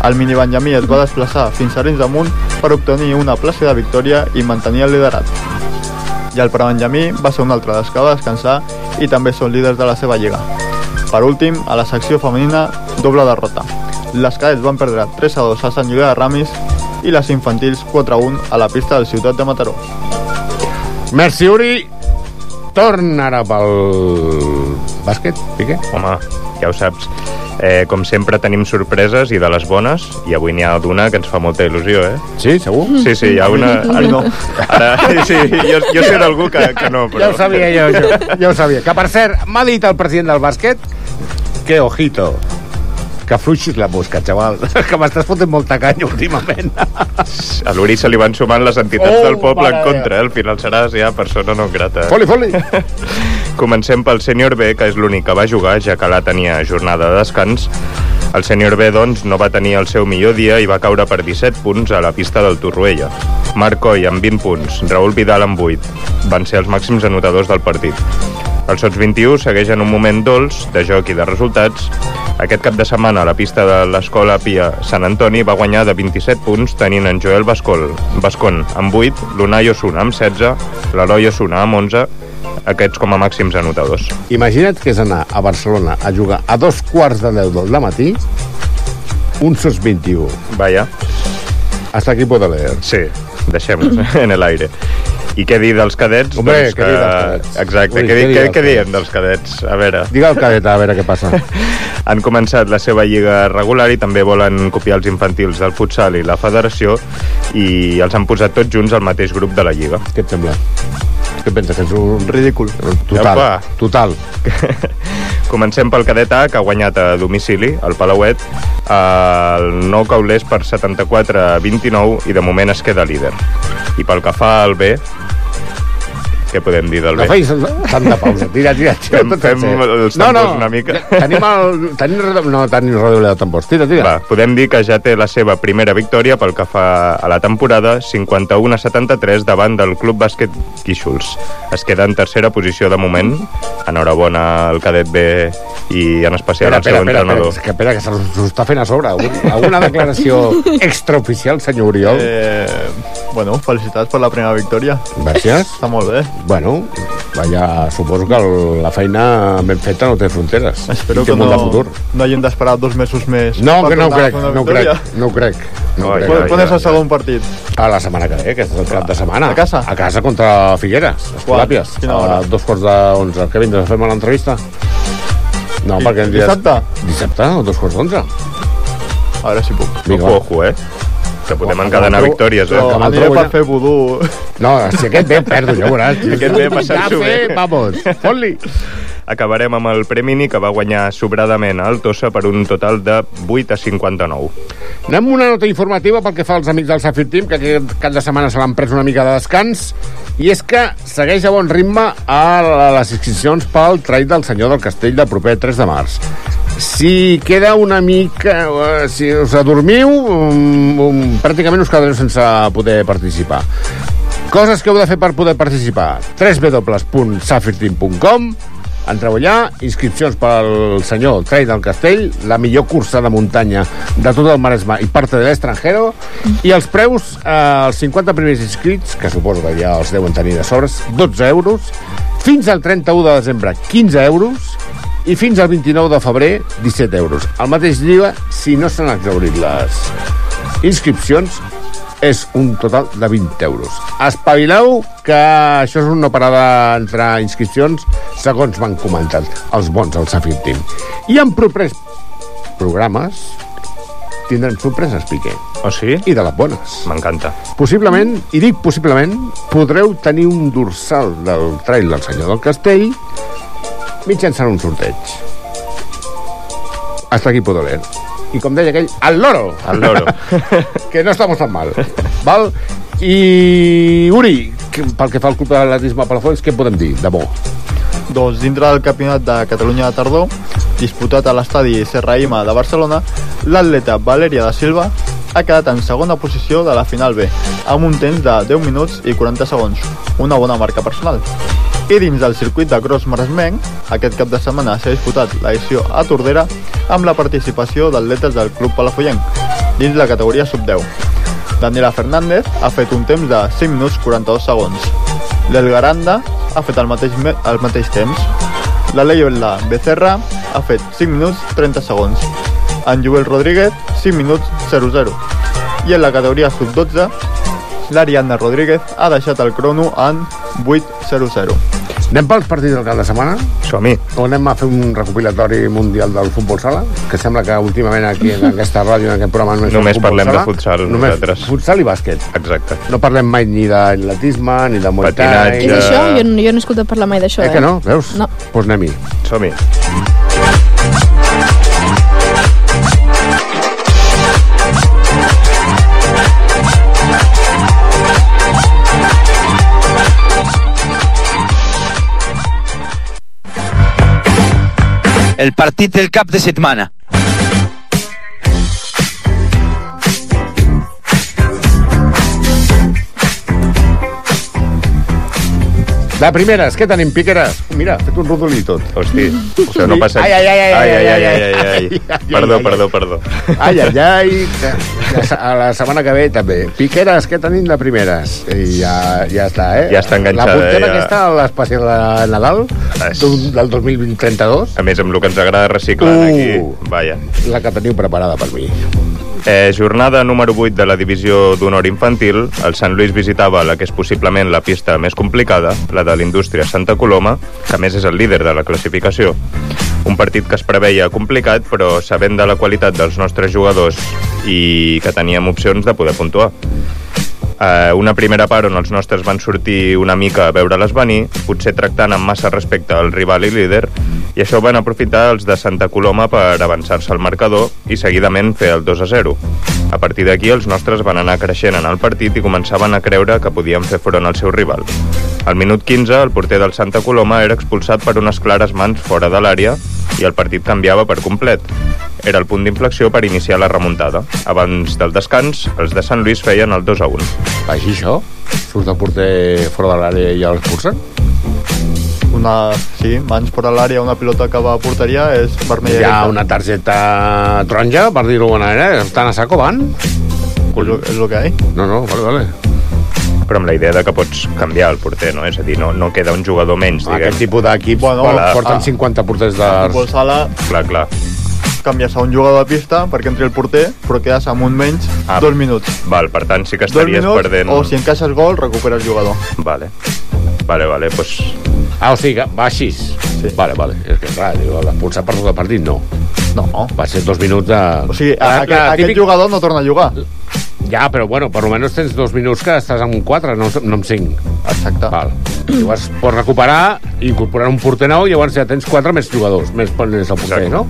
El mini Benjamí es va desplaçar fins a Rins damunt per obtenir una plàcida victòria i mantenir el liderat. I el Prebenjamí va ser un altre dels que va descansar i també són líders de la seva lliga. Per últim, a la secció femenina, doble derrota. Les cadets van perdre 3 a 2 a Sant Julià de Ramis i les infantils 4 a 1 a la pista del Ciutat de Mataró. Merci, Uri. Torna ara pel bàsquet, Piqué. Home, ja ho saps. Eh, com sempre tenim sorpreses i de les bones i avui n'hi ha d'una que ens fa molta il·lusió, eh? Sí, segur? Sí, sí, hi ha una... A mi no. Ara, sí, jo, jo sé d'algú que, que no, però... Ja ho sabia jo, jo, ja ho sabia. Que, per cert, m'ha dit el president del bàsquet que, ojito, que fluixis la mosca, xaval, que m'estàs fotent molta canya últimament. A l'Uri se li van sumant les entitats Oh, del poble en contra, eh? Al final seràs ja persona no grata. Foli, foli. Comencem pel sènior B, que és l'únic que va jugar, ja que la tenia jornada de descans. El sènior B, doncs, no va tenir el seu millor dia i va caure per 17 punts a la pista del Torroella. Marc Coll amb 20 punts, Raül Vidal amb 8. Van ser els màxims anotadors del partit. El Sots 21 segueix en un moment dolç de joc i de resultats. Aquest cap de setmana a la pista de l'Escola Pia Sant Antoni va guanyar de 27 punts tenint en Joel Bascol, Bascon amb 8, l'Unai Osuna amb 16, l'Eloi Osuna amb 11, aquests com a màxims anotadors. Imagina't que és anar a Barcelona a jugar a dos quarts de deu del matí un SOS 21. Vaya. Hasta aquí puedo leer. Sí, deixem-los en el aire. I què dir dels cadets? Hombre, doncs què dir dels cadets? Exacte, Ui, què, què què, dir què, diem dels cadets? A veure... Digue el cadet, a veure què passa. Han començat la seva lliga regular i també volen copiar els infantils del futsal i la federació i els han posat tots junts al mateix grup de la lliga. Què et sembla? Què penses? Que és un... Ridícul. Total, Apa. total. Comencem pel cadet A, que ha guanyat a domicili, el Palauet, el nou Caulers per 74 a 29 i de moment es queda líder. I pel que fa al B, què podem dir del No B? feis tanta pausa. Tira, tira, tira. Fem- tot fem els tambors una mica. Tenim el... Tenim, no, tenim redoble de tambors. Tira, tira. Va, podem dir que ja té la seva primera victòria pel que fa a la temporada, 51 a 73 davant del Club Bàsquet Guíxols. Es queda en tercera posició de moment. Enhorabona al cadet B i en especial al seu espera, espera, entrenador. espera, que, espera, que se s'ho està fent a sobre. Algun- Alguna declaració extraoficial, senyor Oriol? Eh, bueno, felicitats per la primera victòria. Gràcies. Està molt bé. Bueno, Vaja, suposo que el, la feina ben feta no té fronteres. Espero I té que no, de futur. no hagin d'esperar dos mesos més. No, que no ho crec, no ho crec, no ho crec. No crec. Quan, quan és el segon partit? A la setmana que ve, aquest és el cap de setmana. A casa? A casa contra Figueres, Escolàpies. A dos quarts d'onze. Què vindràs a fer-me l'entrevista? No, perquè en dies... Dissabte? Dissabte, a dos quarts d'onze. A veure si puc. Vinga, va. ojo, eh? Que podem encadenar victòries, eh? Me'l aniré per ja. fer vudú. No, si aquest ve, perdo, ja ho veuràs. Aquest ve passar-s'ho Ja bé. Vamos, fot-li. Acabarem amb el Premini, que va guanyar sobradament al Tossa per un total de 8 a 59. Anem amb una nota informativa pel que fa als amics del Safir Team, que aquest cap de setmana se l'han pres una mica de descans, i és que segueix a bon ritme a les inscripcions pel trail del Senyor del Castell del proper 3 de març. Si queda una mica... eh, Si us adormiu, um, um, pràcticament us quedareu sense poder participar. Coses que heu de fer per poder participar. www.safirteam.com Entreu allà, inscripcions pel senyor Trail del Castell, la millor cursa de muntanya de tot el Maresme i parte de l'estranger, i els preus, eh, els 50 primers inscrits, que suposo que ja els deuen tenir de sobres, 12 euros, fins al 31 de desembre, 15 euros, i fins al 29 de febrer, 17 euros. El mateix dia, si no s'han exaurit les inscripcions, és un total de 20 euros. Espavileu que això és una parada entre inscripcions segons m'han comentat els bons del Safir Team. I en propers programes tindrem sorpreses, Piqué. Oh, sí? I de les bones. M'encanta. Possiblement, i dic possiblement, podreu tenir un dorsal del trail del Senyor del Castell mitjançant un sorteig. Hasta aquí puedo leer. I com deia aquell, al loro. Al loro. que no estamos tan mal. Val? I, Uri, que, pel que fa al Club d'Atletisme Palafolls, què podem dir de bo? Doncs dintre del Campionat de Catalunya de Tardor, disputat a l'estadi Serraïma de Barcelona, l'atleta Valeria da Silva ha quedat en segona posició de la final B, amb un temps de 10 minuts i 40 segons, una bona marca personal. I dins del circuit de cross maresmenc, aquest cap de setmana s'ha disputat l'edició a Tordera amb la participació d'atletes del Club Palafollenc, dins la categoria sub-10. Daniela Fernández ha fet un temps de 5 minuts 42 segons. L'Elgaranda ha fet el mateix, el mateix temps. La Leiola Becerra ha fet 5 minuts 30 segons. En Joel Rodríguez, 5 minuts 00. I en la categoria sub-12, l'Ariadna Rodríguez ha deixat el crono en 8.00. Anem pels partits del cap de setmana? Som-hi. O anem a fer un recopilatori mundial del futbol sala? Que sembla que últimament aquí en aquesta ràdio, en aquest programa... Només, Només parlem de sala. futsal, Només nosaltres. futsal i bàsquet. Exacte. No parlem mai ni d'atletisme, ni de muay thai... Patinatge. Què és això? Jo, jo no he escoltat parlar mai d'això, Eh eh? que no? Veus? No. Doncs pues anem-hi. Som-hi. El partit del cap de setmana. De primeres, què tenim, Piqueres? Mira, ha fet un rodolí tot. Hosti, això no passa... Ai, ai, ai, ai, ai, ai, ai, ai, ai. Perdó, perdó, perdó. Ai, ai, ai. A la setmana que ve també. Piqueres, què tenim de primeres? I ja, ja està, eh? Ja està enganxada, La puntera eh, ja. aquesta a l'especial de Nadal del 2032, A més, amb el que ens agrada reciclar Uh. aquí, vaja. la que teniu preparada per mi. Eh, jornada número 8 de la divisió d'honor infantil. El Sant Lluís visitava la que és possiblement la pista més complicada, la de l'indústria Santa Coloma, que més és el líder de la classificació. Un partit que es preveia complicat, però sabent de la qualitat dels nostres jugadors i que teníem opcions de poder puntuar. Eh, una primera part on els nostres van sortir una mica a veure-les venir, potser tractant amb massa respecte al rival i líder, i això van aprofitar els de Santa Coloma per avançar-se al marcador i seguidament fer el 2 a 0. A partir d'aquí els nostres van anar creixent en el partit i començaven a creure que podien fer front al seu rival. Al minut 15, el porter del Santa Coloma era expulsat per unes clares mans fora de l'àrea i el partit canviava per complet. Era el punt d'inflexió per iniciar la remuntada. Abans del descans, els de Sant Lluís feien el 2 a 1. Així això? Surt el porter fora de l'àrea i ja l'expulsen? Una, sí, mans fora l'àrea, una pilota que va a porteria és vermella Hi ha una targeta taronja, per dir-ho d'alguna manera. Estan a saco, van? És lo que hi ha. No, no, vale, vale. Però amb la idea de que pots canviar el porter, no? És a dir, no, no queda un jugador menys, diguem. Aquest tipus d'equips Bueno, ah. porten 50 porters de... A futbol sala Clar, clar. canvies a un jugador de pista perquè entri el porter, però quedes amb un menys Ah. dos minuts. Val, per tant, sí que Dos estaries minuts, perdent... o si encaixes gol, recupera el jugador. Vale. Vale, vale, doncs... Ah, o sigui que va així. Sí. Vale, vale. És que, clar, diu, l'expulsar per tot el partit, no. No. Va ser dos minuts de... O sigui, a, aquest, la aquest típic- jugador no torna a jugar. Ja, però bueno, per almenys tens dos minuts que estàs amb un 4, no, no amb 5. Exacte. Val. Llavors pots recuperar, incorporar un porter nou, i llavors ja tens 4 més jugadors, més ponents al porter, Exacte. no?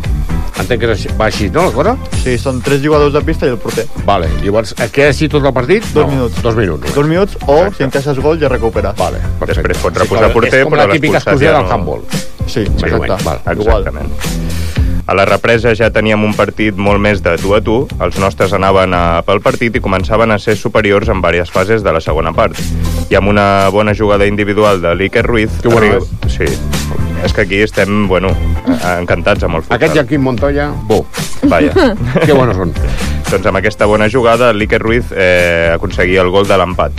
Entenc que és així, va així, no, la cosa? Sí, són tres jugadors de pista i el porter. Vale, llavors, eh, queda així tot el partit? Dos no, minuts. Dos minuts. Dos minuts, o si encaixes gol ja recuperes. Vale, Després pots Sí, reposar clar, porter, és com però la típica l'expulsat exclusió ja del no- handball. Sí, Més o menys, val. Exactament. A la represa ja teníem un partit molt més de tu a tu. Els nostres anaven a, pel partit i començaven a ser superiors en diverses fases de la segona part. I amb una bona jugada individual de l'Iker Ruiz... Que bueno arriba- Sí. És que aquí estem, bueno, encantats amb el futsal. Aquest Joaquim Montoya, bo. Vaja. Que bones són. doncs amb aquesta bona jugada, l'Iker Ruiz eh, aconseguia el gol de l'empat.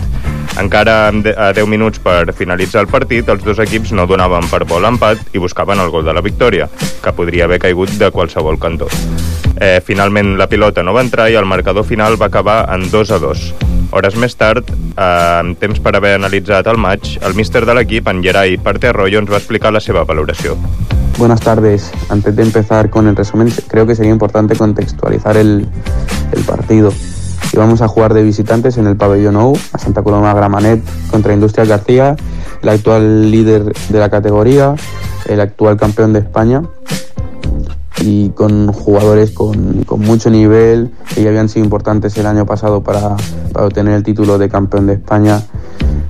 Encara a 10 minuts per finalitzar el partit, els dos equips no donaven per bo l'empat i buscaven el gol de la victòria, que podria haver caigut de qualsevol cantó. Eh, finalment la pilota no va entrar i el marcador final va acabar en 2 a 2. Hores més tard, eh, amb temps per haver analitzat el maig, el míster de l'equip, en Gerai Parte Arroyo, ens va explicar la seva valoració. Buenas tardes. Antes de empezar con el resumen, creo que sería importante contextualizar el, el partido. Íbamos a jugar de visitantes en el pabellón OU, a Santa Coloma Gramanet contra Industrial García, el actual líder de la categoría, el actual campeón de España y con jugadores con, con mucho nivel que ya habían sido importantes el año pasado para, para obtener el título de campeón de España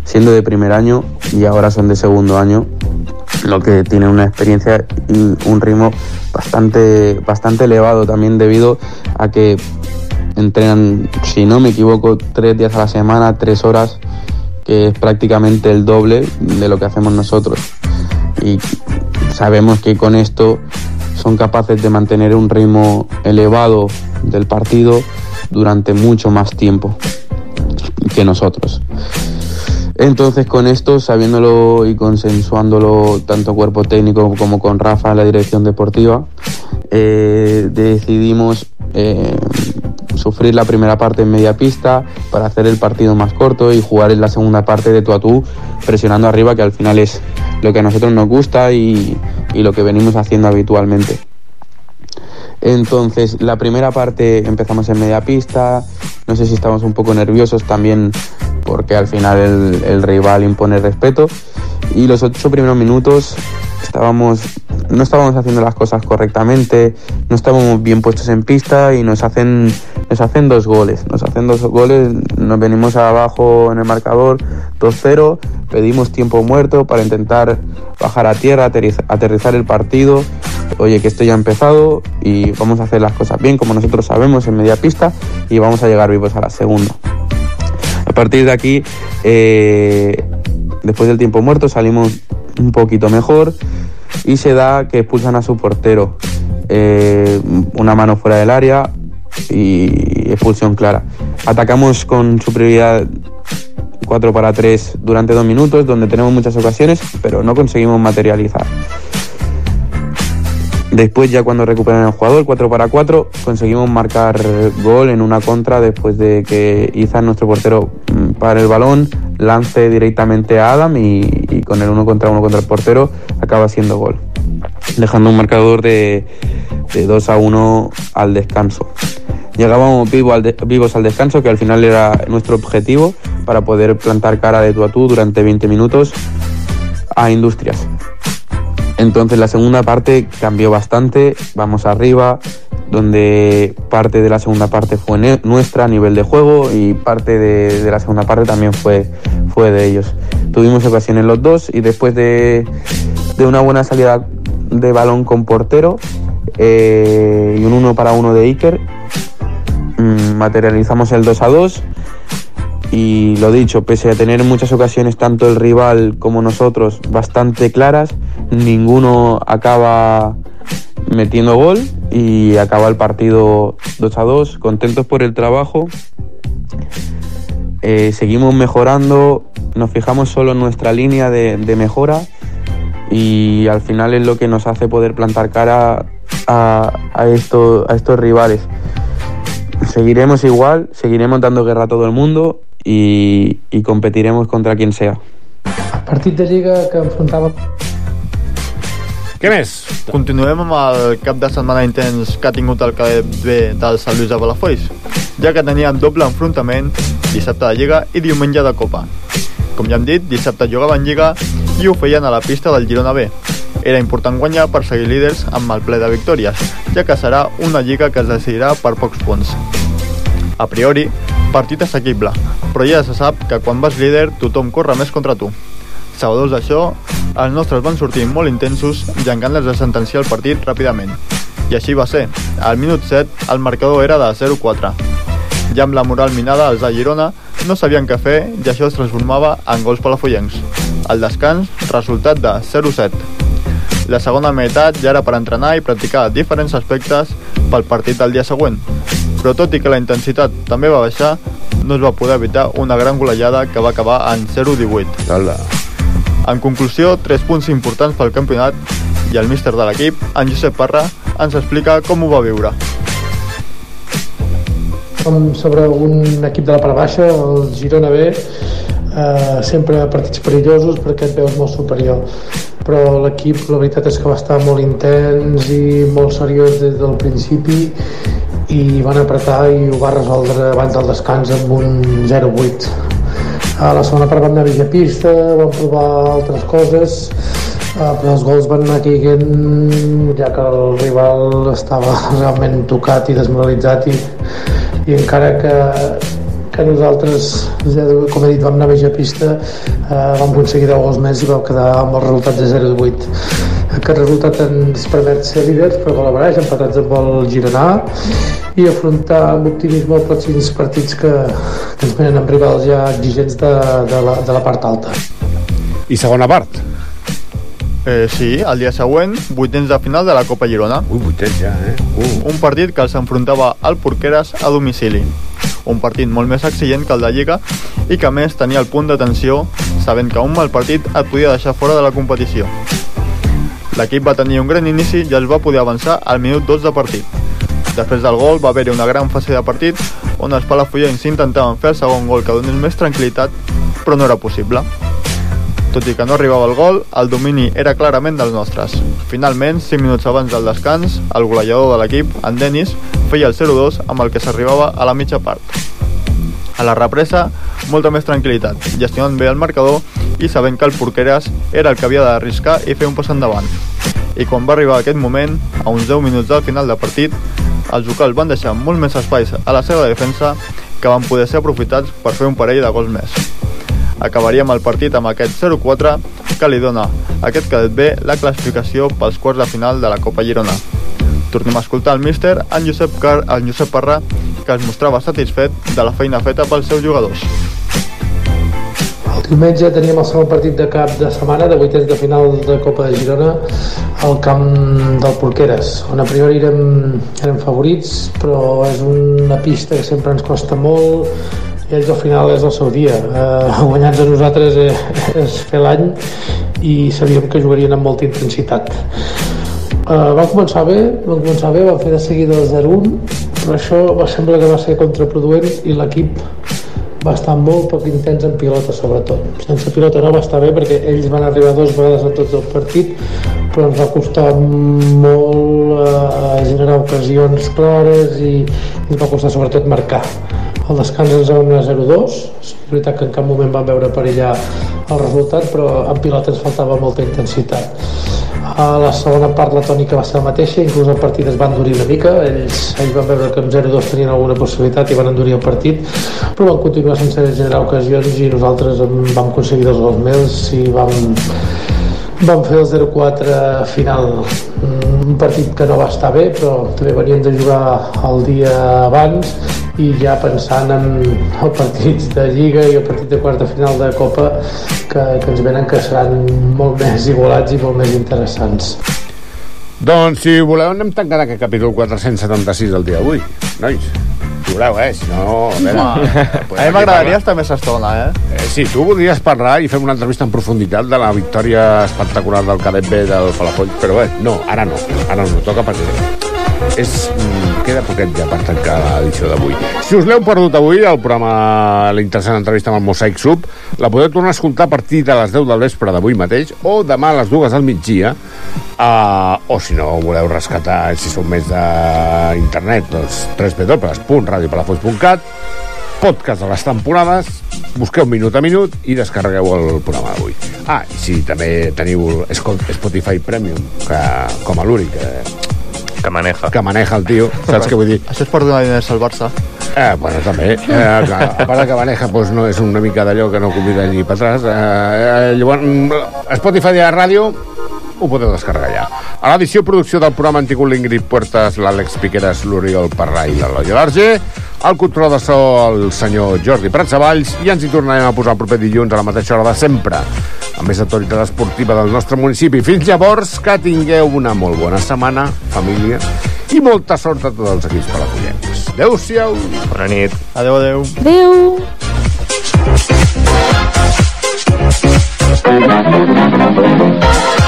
siendo de primer año y ahora son de segundo año lo que tiene una experiencia y un ritmo bastante, bastante elevado también debido a que entrenan, si no me equivoco, tres días a la semana, tres horas, que es prácticamente el doble de lo que hacemos nosotros. Y sabemos que con esto son capaces de mantener un ritmo elevado del partido durante mucho más tiempo que nosotros. Entonces con esto, sabiéndolo y consensuándolo tanto cuerpo técnico como con Rafa, la dirección deportiva, eh, decidimos eh, sufrir la primera parte en media pista para hacer el partido más corto y jugar en la segunda parte de tú a tú, presionando arriba, que al final es lo que a nosotros nos gusta y, y lo que venimos haciendo habitualmente. Entonces, la primera parte empezamos en media pista, no sé si estábamos un poco nerviosos también porque al final el, el rival impone respeto y los ocho primeros minutos estábamos no estábamos haciendo las cosas correctamente, no estábamos bien puestos en pista y nos hacen nos hacen dos goles, nos hacen dos goles, nos venimos abajo en el marcador 2-0, pedimos tiempo muerto para intentar bajar a tierra, aterriz- aterrizar el partido. Oye, que esto ya ha empezado y vamos a hacer las cosas bien como nosotros sabemos en media pista y vamos a llegar vivos a la segunda. A partir de aquí, eh, después del tiempo muerto, salimos un poquito mejor y se da que expulsan a su portero. Eh, una mano fuera del área y expulsión clara. Atacamos con superioridad 4 para 3 durante dos minutos, donde tenemos muchas ocasiones, pero no conseguimos materializar. Después ya cuando recuperan el jugador, 4 para 4, conseguimos marcar gol en una contra después de que Izan, nuestro portero, mm, pare el balón, lance directamente a Adam y, con el uno contra uno contra el portero acaba siendo gol. Dejando un marcador de, de 2 a 1 al descanso. Llegábamos al vivos al descanso, que al final era nuestro objetivo para poder plantar cara de tú a tú durante 20 minutos a Industrias. Entonces la segunda parte cambió bastante, vamos arriba, donde parte de la segunda parte fue nuestra a nivel de juego y parte de, de la segunda parte también fue, fue de ellos. Tuvimos ocasiones los dos y después de, de una buena salida de balón con portero eh, y un uno para uno de Iker, mm, materializamos el 2 a 2 y lo dicho, pese a tener en muchas ocasiones tanto el rival como nosotros bastante claras, ninguno acaba metiendo gol y acaba el partido 2 a 2, contentos por el trabajo eh, seguimos mejorando, nos fijamos solo en nuestra línea de, mejora y al final es lo que nos hace poder plantar cara a, a, esto, a estos rivales. Seguiremos igual, seguiremos dando guerra a todo el mundo y, competiremos contra quien sea. Partit de Lliga que enfrontava Què més? Continuem amb el cap de setmana intens que ha tingut el cadet B del Sant Lluís de Palafolls, ja que teníem doble enfrontament dissabte de Lliga i diumenge de Copa. Com ja hem dit, dissabte jugaven Lliga i ho feien a la pista del Girona B. Era important guanyar per seguir líders amb el ple de victòries, ja que serà una Lliga que es decidirà per pocs punts. A priori, partit assequible, però ja se sap que quan vas líder tothom corre més contra tu. Sabedors d'això, els nostres van sortir molt intensos i amb ganes de sentenciar el partit ràpidament. I així va ser. Al minut 7 el marcador era de 0-4. Ja amb la moral minada, els de Girona no sabien què fer i això es transformava en gols palafollencs. Al descans, resultat de 0-7. La segona meitat ja era per entrenar i practicar diferents aspectes pel partit del dia següent. Però tot i que la intensitat també va baixar, no es va poder evitar una gran golejada que va acabar en 0-18. En conclusió, tres punts importants pel campionat i el míster de l'equip, en Josep Parra, ens explica com ho va viure. Com sobre un equip de la part baixa, el Girona B, eh, sempre partits perillosos perquè et veus molt superior però l'equip la veritat és que va estar molt intens i molt seriós des del principi i van apretar i ho va resoldre abans del descans amb un 0-8 a la segona part vam anar a mitja pista vam provar altres coses eh, però els gols van anar caiguent ja que el rival estava realment tocat i desmoralitzat i, i encara que, que nosaltres, com he dit, vam anar a mitja pista, eh, vam aconseguir 10 gols més i vam quedar amb el resultat de 0-8. Aquest resultat ens permet ser líders per gol a baraix, empatats amb el Girona i afrontar amb optimisme els pròxims partits que, que ens venen amb rivals ja exigents de, de, la, de la part alta. I segona part? Eh, sí, el dia següent, vuitens de final de la Copa Girona. Ui, vuitens ja, eh? Uh. Un partit que els enfrontava al Porqueres a domicili. Un partit molt més exigent que el de Lliga i que més tenia el punt d'atenció sabent que un mal partit et podia deixar fora de la competició. L'equip va tenir un gran inici i els va poder avançar al minut 2 de partit. Després del gol va haver-hi una gran fase de partit on els palafollens intentaven fer el segon gol que donés més tranquil·litat, però no era possible. Tot i que no arribava el gol, el domini era clarament dels nostres. Finalment, 5 minuts abans del descans, el golejador de l'equip, en Dennis, feia el 0-2 amb el que s'arribava a la mitja part. A la represa, molta més tranquil·litat, gestionant bé el marcador i sabent que el Porqueres era el que havia d'arriscar i fer un pas endavant. I quan va arribar aquest moment, a uns 10 minuts del final de partit, els locals van deixar molt més espais a la seva defensa que van poder ser aprofitats per fer un parell de gols més. Acabaríem el partit amb aquest 0-4 que li dona aquest cadet B la classificació pels quarts de final de la Copa Girona. Tornem a escoltar el míster, en Josep, Car en Josep Parra, que es mostrava satisfet de la feina feta pels seus jugadors. Diumenge teníem el segon partit de cap de setmana de vuitens de final de Copa de Girona al camp del Porqueres, on a priori érem, érem favorits, però és una pista que sempre ens costa molt ells al final és el seu dia. Eh, Guanyar-nos a nosaltres és, és fer l'any i sabíem que jugarien amb molta intensitat. Uh, vam començar bé, vam començar bé, vam fer de seguida el 0-1, però això va sembla que va ser contraproduent i l'equip va estar molt poc intens en pilota sobretot. Sense pilota no va estar bé perquè ells van arribar dues vegades a tots el partit, però ens va costar molt uh, generar ocasions clares i ens va costar sobretot marcar. El descans ens va anar 0-2, és veritat que en cap moment vam veure perillar el resultat, però en pilota ens faltava molta intensitat. A la segona part la tònica va ser la mateixa, inclús el partit es va endurir una mica, ells, ells van veure que amb 0-2 tenien alguna possibilitat i van endurir el partit, però van continuar sense generar ocasions i nosaltres vam aconseguir dos gols més i vam, vam fer el 0-4 final. Un partit que no va estar bé però també veníem de jugar el dia abans i ja pensant en els partits de Lliga i el partit de quarta final de Copa que, que ens venen que seran molt més igualats i molt més interessants. Doncs, si voleu, anem tancant aquest capítol 476 del dia d'avui, nois. si voleu, eh? Si no... A, veure, podem a mi m'agradaria estar més estona, eh? Eh, sí, tu voldries parlar i fem una entrevista en profunditat de la victòria espectacular del cadet B del Palafolls, però bé, no, ara no, ara no toca perquè és, mm, queda poquet ja per tancar l'edició d'avui. Si us l'heu perdut avui, el programa, la interessant entrevista amb el Mosaic Sub, la podeu tornar a escoltar a partir de les 10 del vespre d'avui mateix o demà a les 2 del migdia uh, o si no voleu rescatar, si sou més d'internet, doncs www.radiopalafolls.cat podcast de les temporades, busqueu minut a minut i descarregueu el programa d'avui. Ah, i si també teniu Spotify Premium, que, com a l'únic que, que maneja. que maneja el tio, saps què vull dir? Això és per donar diners al Barça. Eh, bueno, també. Eh, que, a part que maneja doncs, no és una mica d'allò que no convida ni per atràs. Eh, eh, llavors, mm, Spotify de la ràdio ho podeu descarregar ja. A l'edició producció del programa han tingut l'Ingrid Puertas, l'Àlex Piqueras, l'Oriol Parrà i l'Eloi Alarge, el control de so el senyor Jordi Pratsavalls i ens hi tornarem a posar el proper dilluns a la mateixa hora de sempre amb més actualitat esportiva del nostre municipi. Fins llavors, que tingueu una molt bona setmana, família, i molta sort a tots els equips palafollencs. Adéu-siau! Bona nit. Adéu, adéu. Adéu. Avui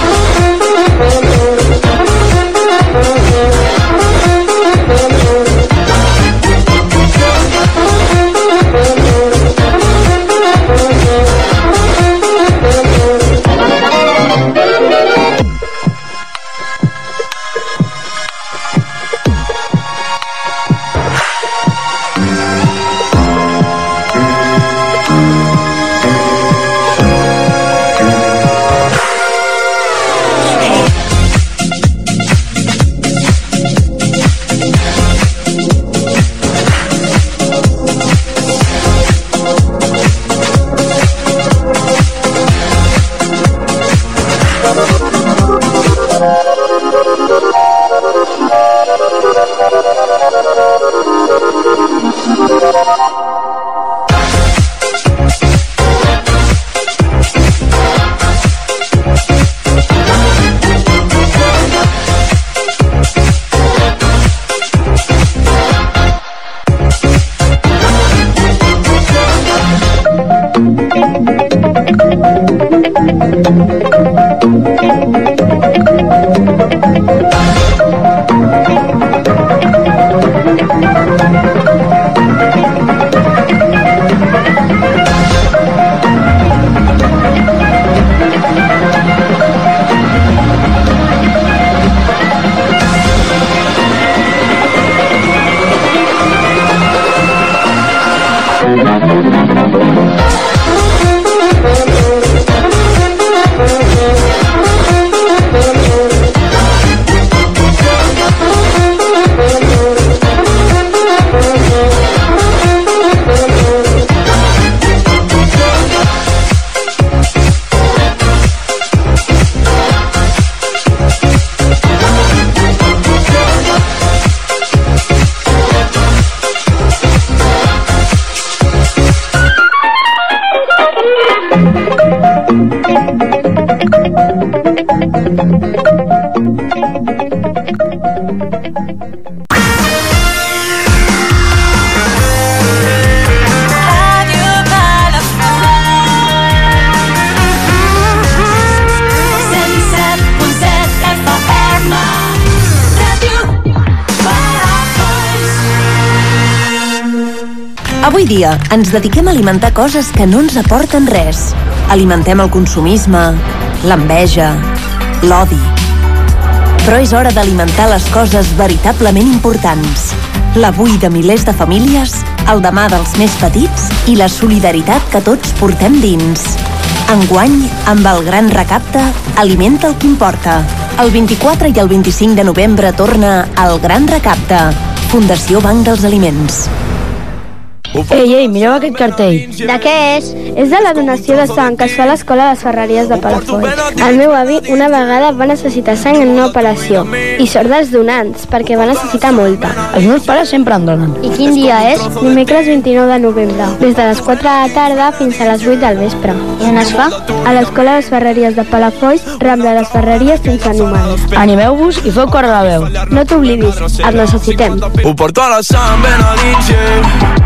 dia ens dediquem a alimentar coses que no ens aporten res. Alimentem el consumisme, l'enveja, l'odi. Però és hora d'alimentar les coses veritablement importants. L'avui de milers de famílies, el demà dels més petits i la solidaritat que tots portem dins. Enguany, amb el gran recapte, alimenta el que importa. El 24 i el 25 de novembre torna el Gran Recapte. Fundació Banc dels Aliments. Ei, ei, mireu aquest cartell. De què és? És de la donació de sang que es fa a l'escola de les Ferreries de Palafolls. El meu avi una vegada va necessitar sang en una operació i sort dels donants, perquè va necessitar molta. Els meus pares sempre en donen. I quin dia és? Dimecres 29 de novembre, des de les 4 de la tarda fins a les 8 del vespre. I on es fa? A l'escola de les Ferreries de Palafolls, Rambla de les Ferreries sense número. Animeu-vos i feu córrer la veu. No t'oblidis, et necessitem. Ho porto a la sang ben a l'Inge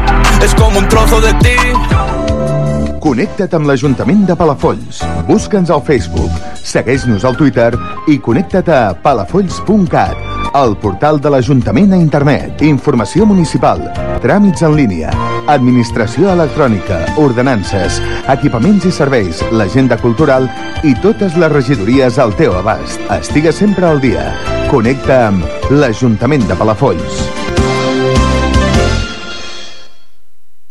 És com un trozo de ti Connecta't amb l'Ajuntament de Palafolls. Busca'ns al Facebook, segueix-nos al Twitter i connecta't a palafolls.cat, el portal de l'Ajuntament a internet, informació municipal, tràmits en línia, administració electrònica, ordenances, equipaments i serveis, l'agenda cultural i totes les regidories al teu abast. Estigues sempre al dia. Connecta amb l'Ajuntament de Palafolls.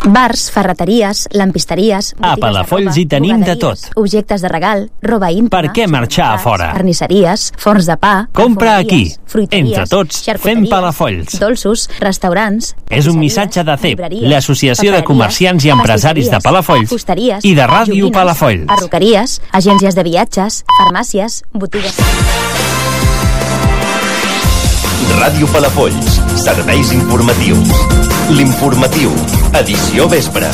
Bars, ferreteries, lampisteries... A Palafolls hi tenim de tot. Objectes de regal, roba íntima... Per què marxar a fora? Carnisseries, forns de pa... Compra aquí. Entre tots, fem Palafolls. Dolços, restaurants... És un missatge de CEP, l'Associació de Comerciants i Empresaris de Palafolls i de Ràdio Palafolls. Perruqueries, agències de viatges, farmàcies, botigues... Ràdio Palafolls, serveis informatius. L'informatiu, edició vespre.